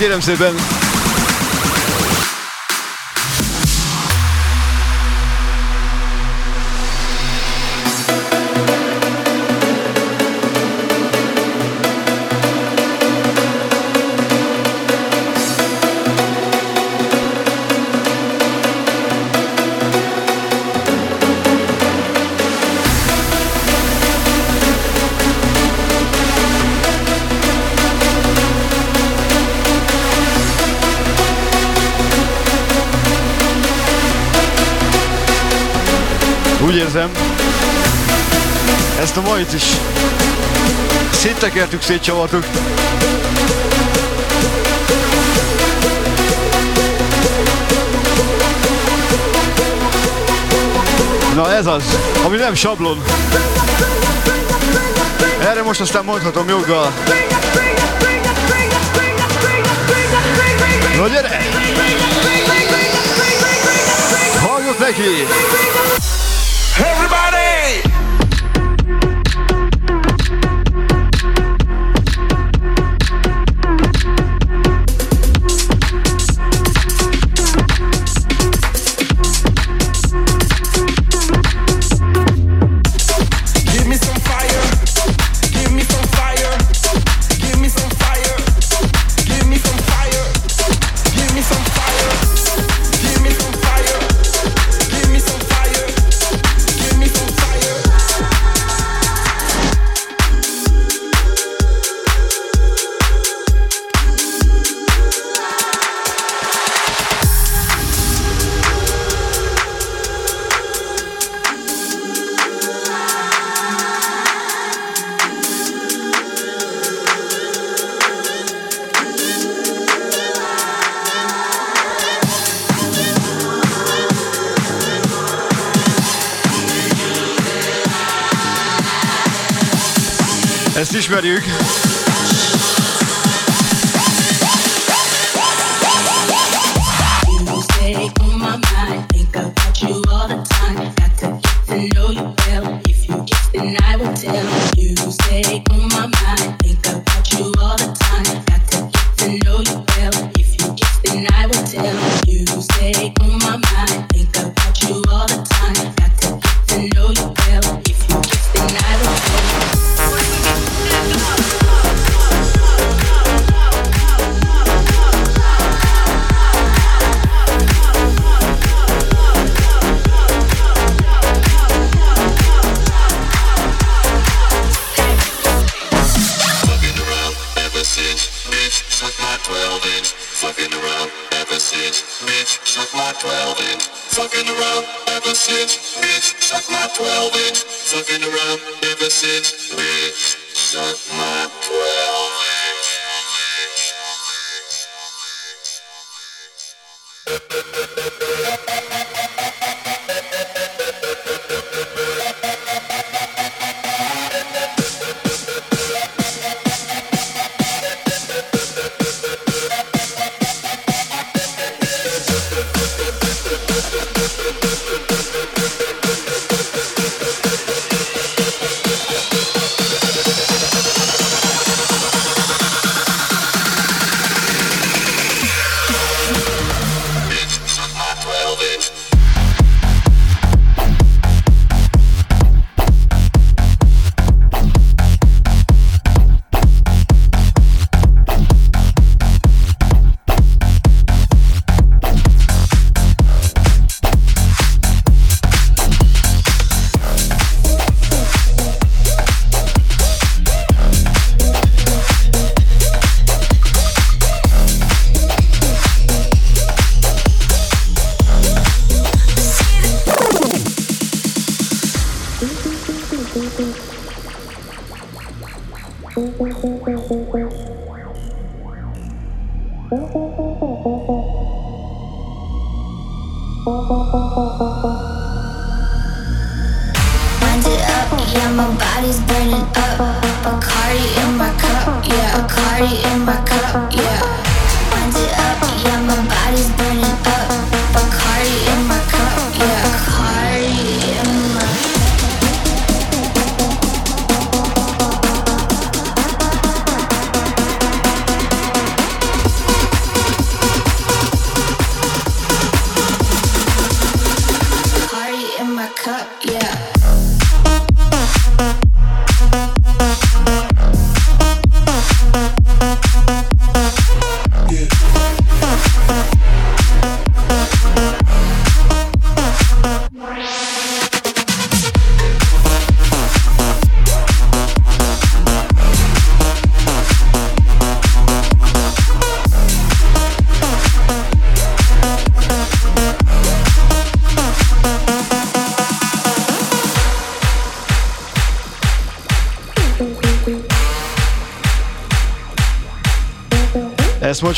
Kérem szépen, Rajt is. Széttekertük, szétcsavartuk. Na ez az, ami nem sablon. Erre most aztán mondhatom joggal. Na gyere! Halljuk neki! Everybody! je vais aller, Hugues.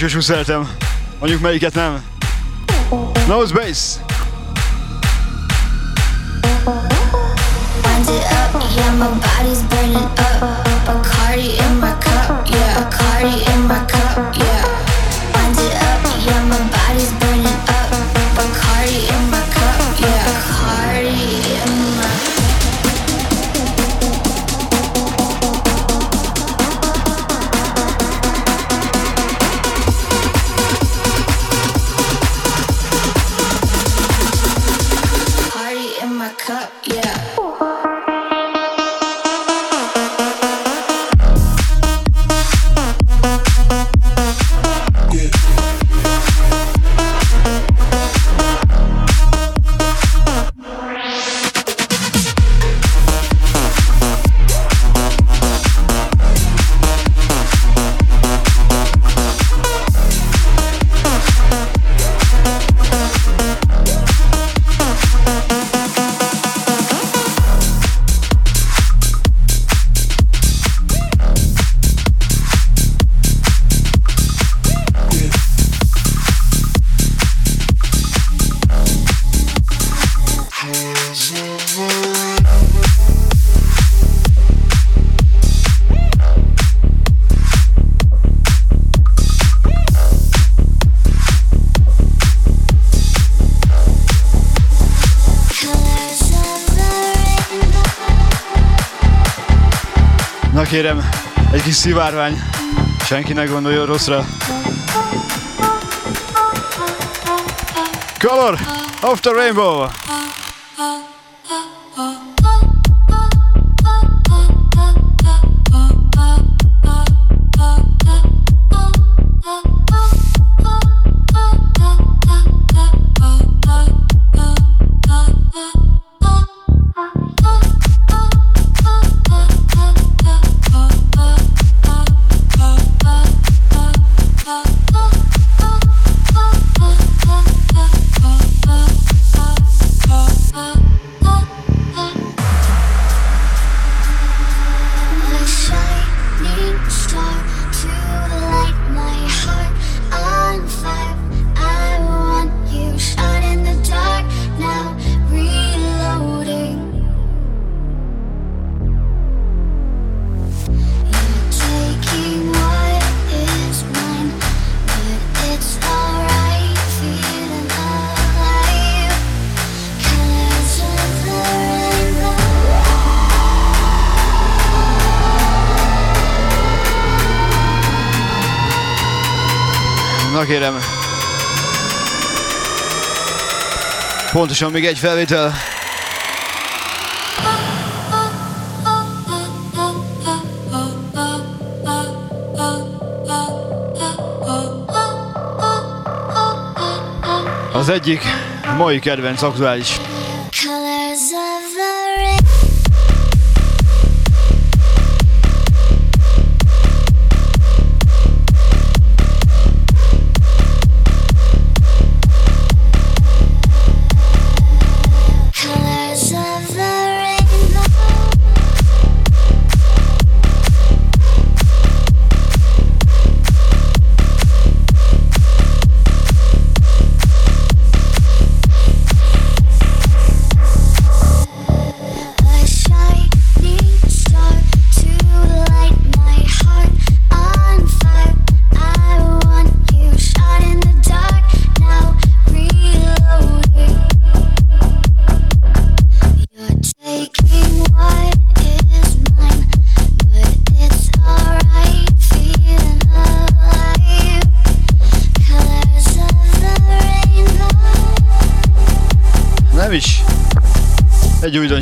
Bocsi is Mondjuk melyiket nem. Nose bass. Bacardi in my cup, yeah, Bacardi in my cup, yeah. Kérem, egy kis szivárvány. Senki ne gondolja rosszra. Color of the Rainbow! Pontosan még egy felvétel. Az egyik mai kedvenc aktuális.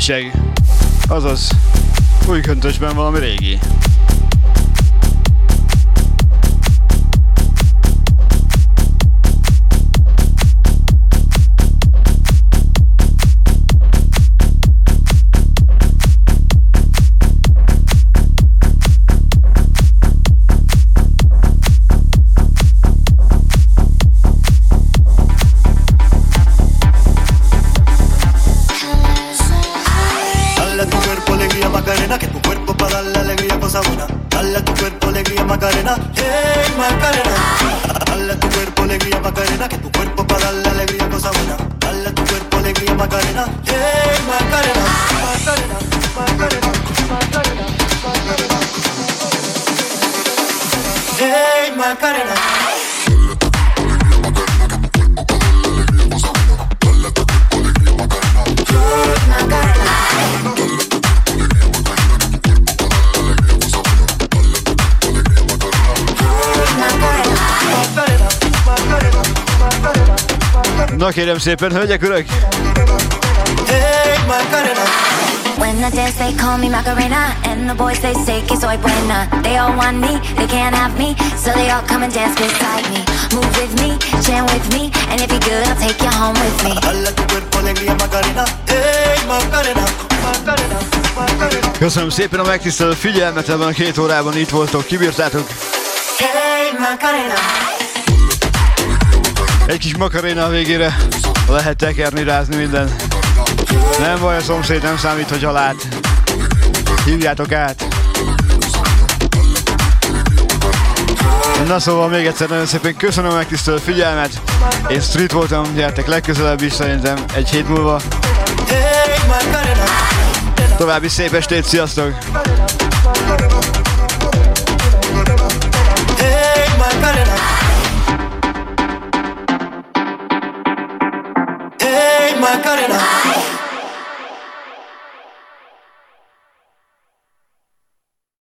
Újdonság. Azaz, új köntösben valami régi. Kérem szépen, hölgyek, urak! Hey Macarena. When I dance, they call me Macarena, and the boys they say que soy buena. They all want me, they can't have me, so they all come and dance beside me. Move with me, chant with me, and if you're good, I'll take you home with me. Macarena, Macarena, Macarena, Macarena. Köszönöm szépen a megtisztelő figyelmet ebben a két órában itt voltok, kibírtátok. Hey Macarena. Egy kis makaréna a végére, lehet tekerni, rázni minden. Nem baj, a szomszéd nem számít, hogy lát. Hívjátok át. Na szóval még egyszer nagyon szépen köszönöm a megtisztelő figyelmet. Én Street voltam, gyertek legközelebb is szerintem egy hét múlva. További szép estét, sziasztok!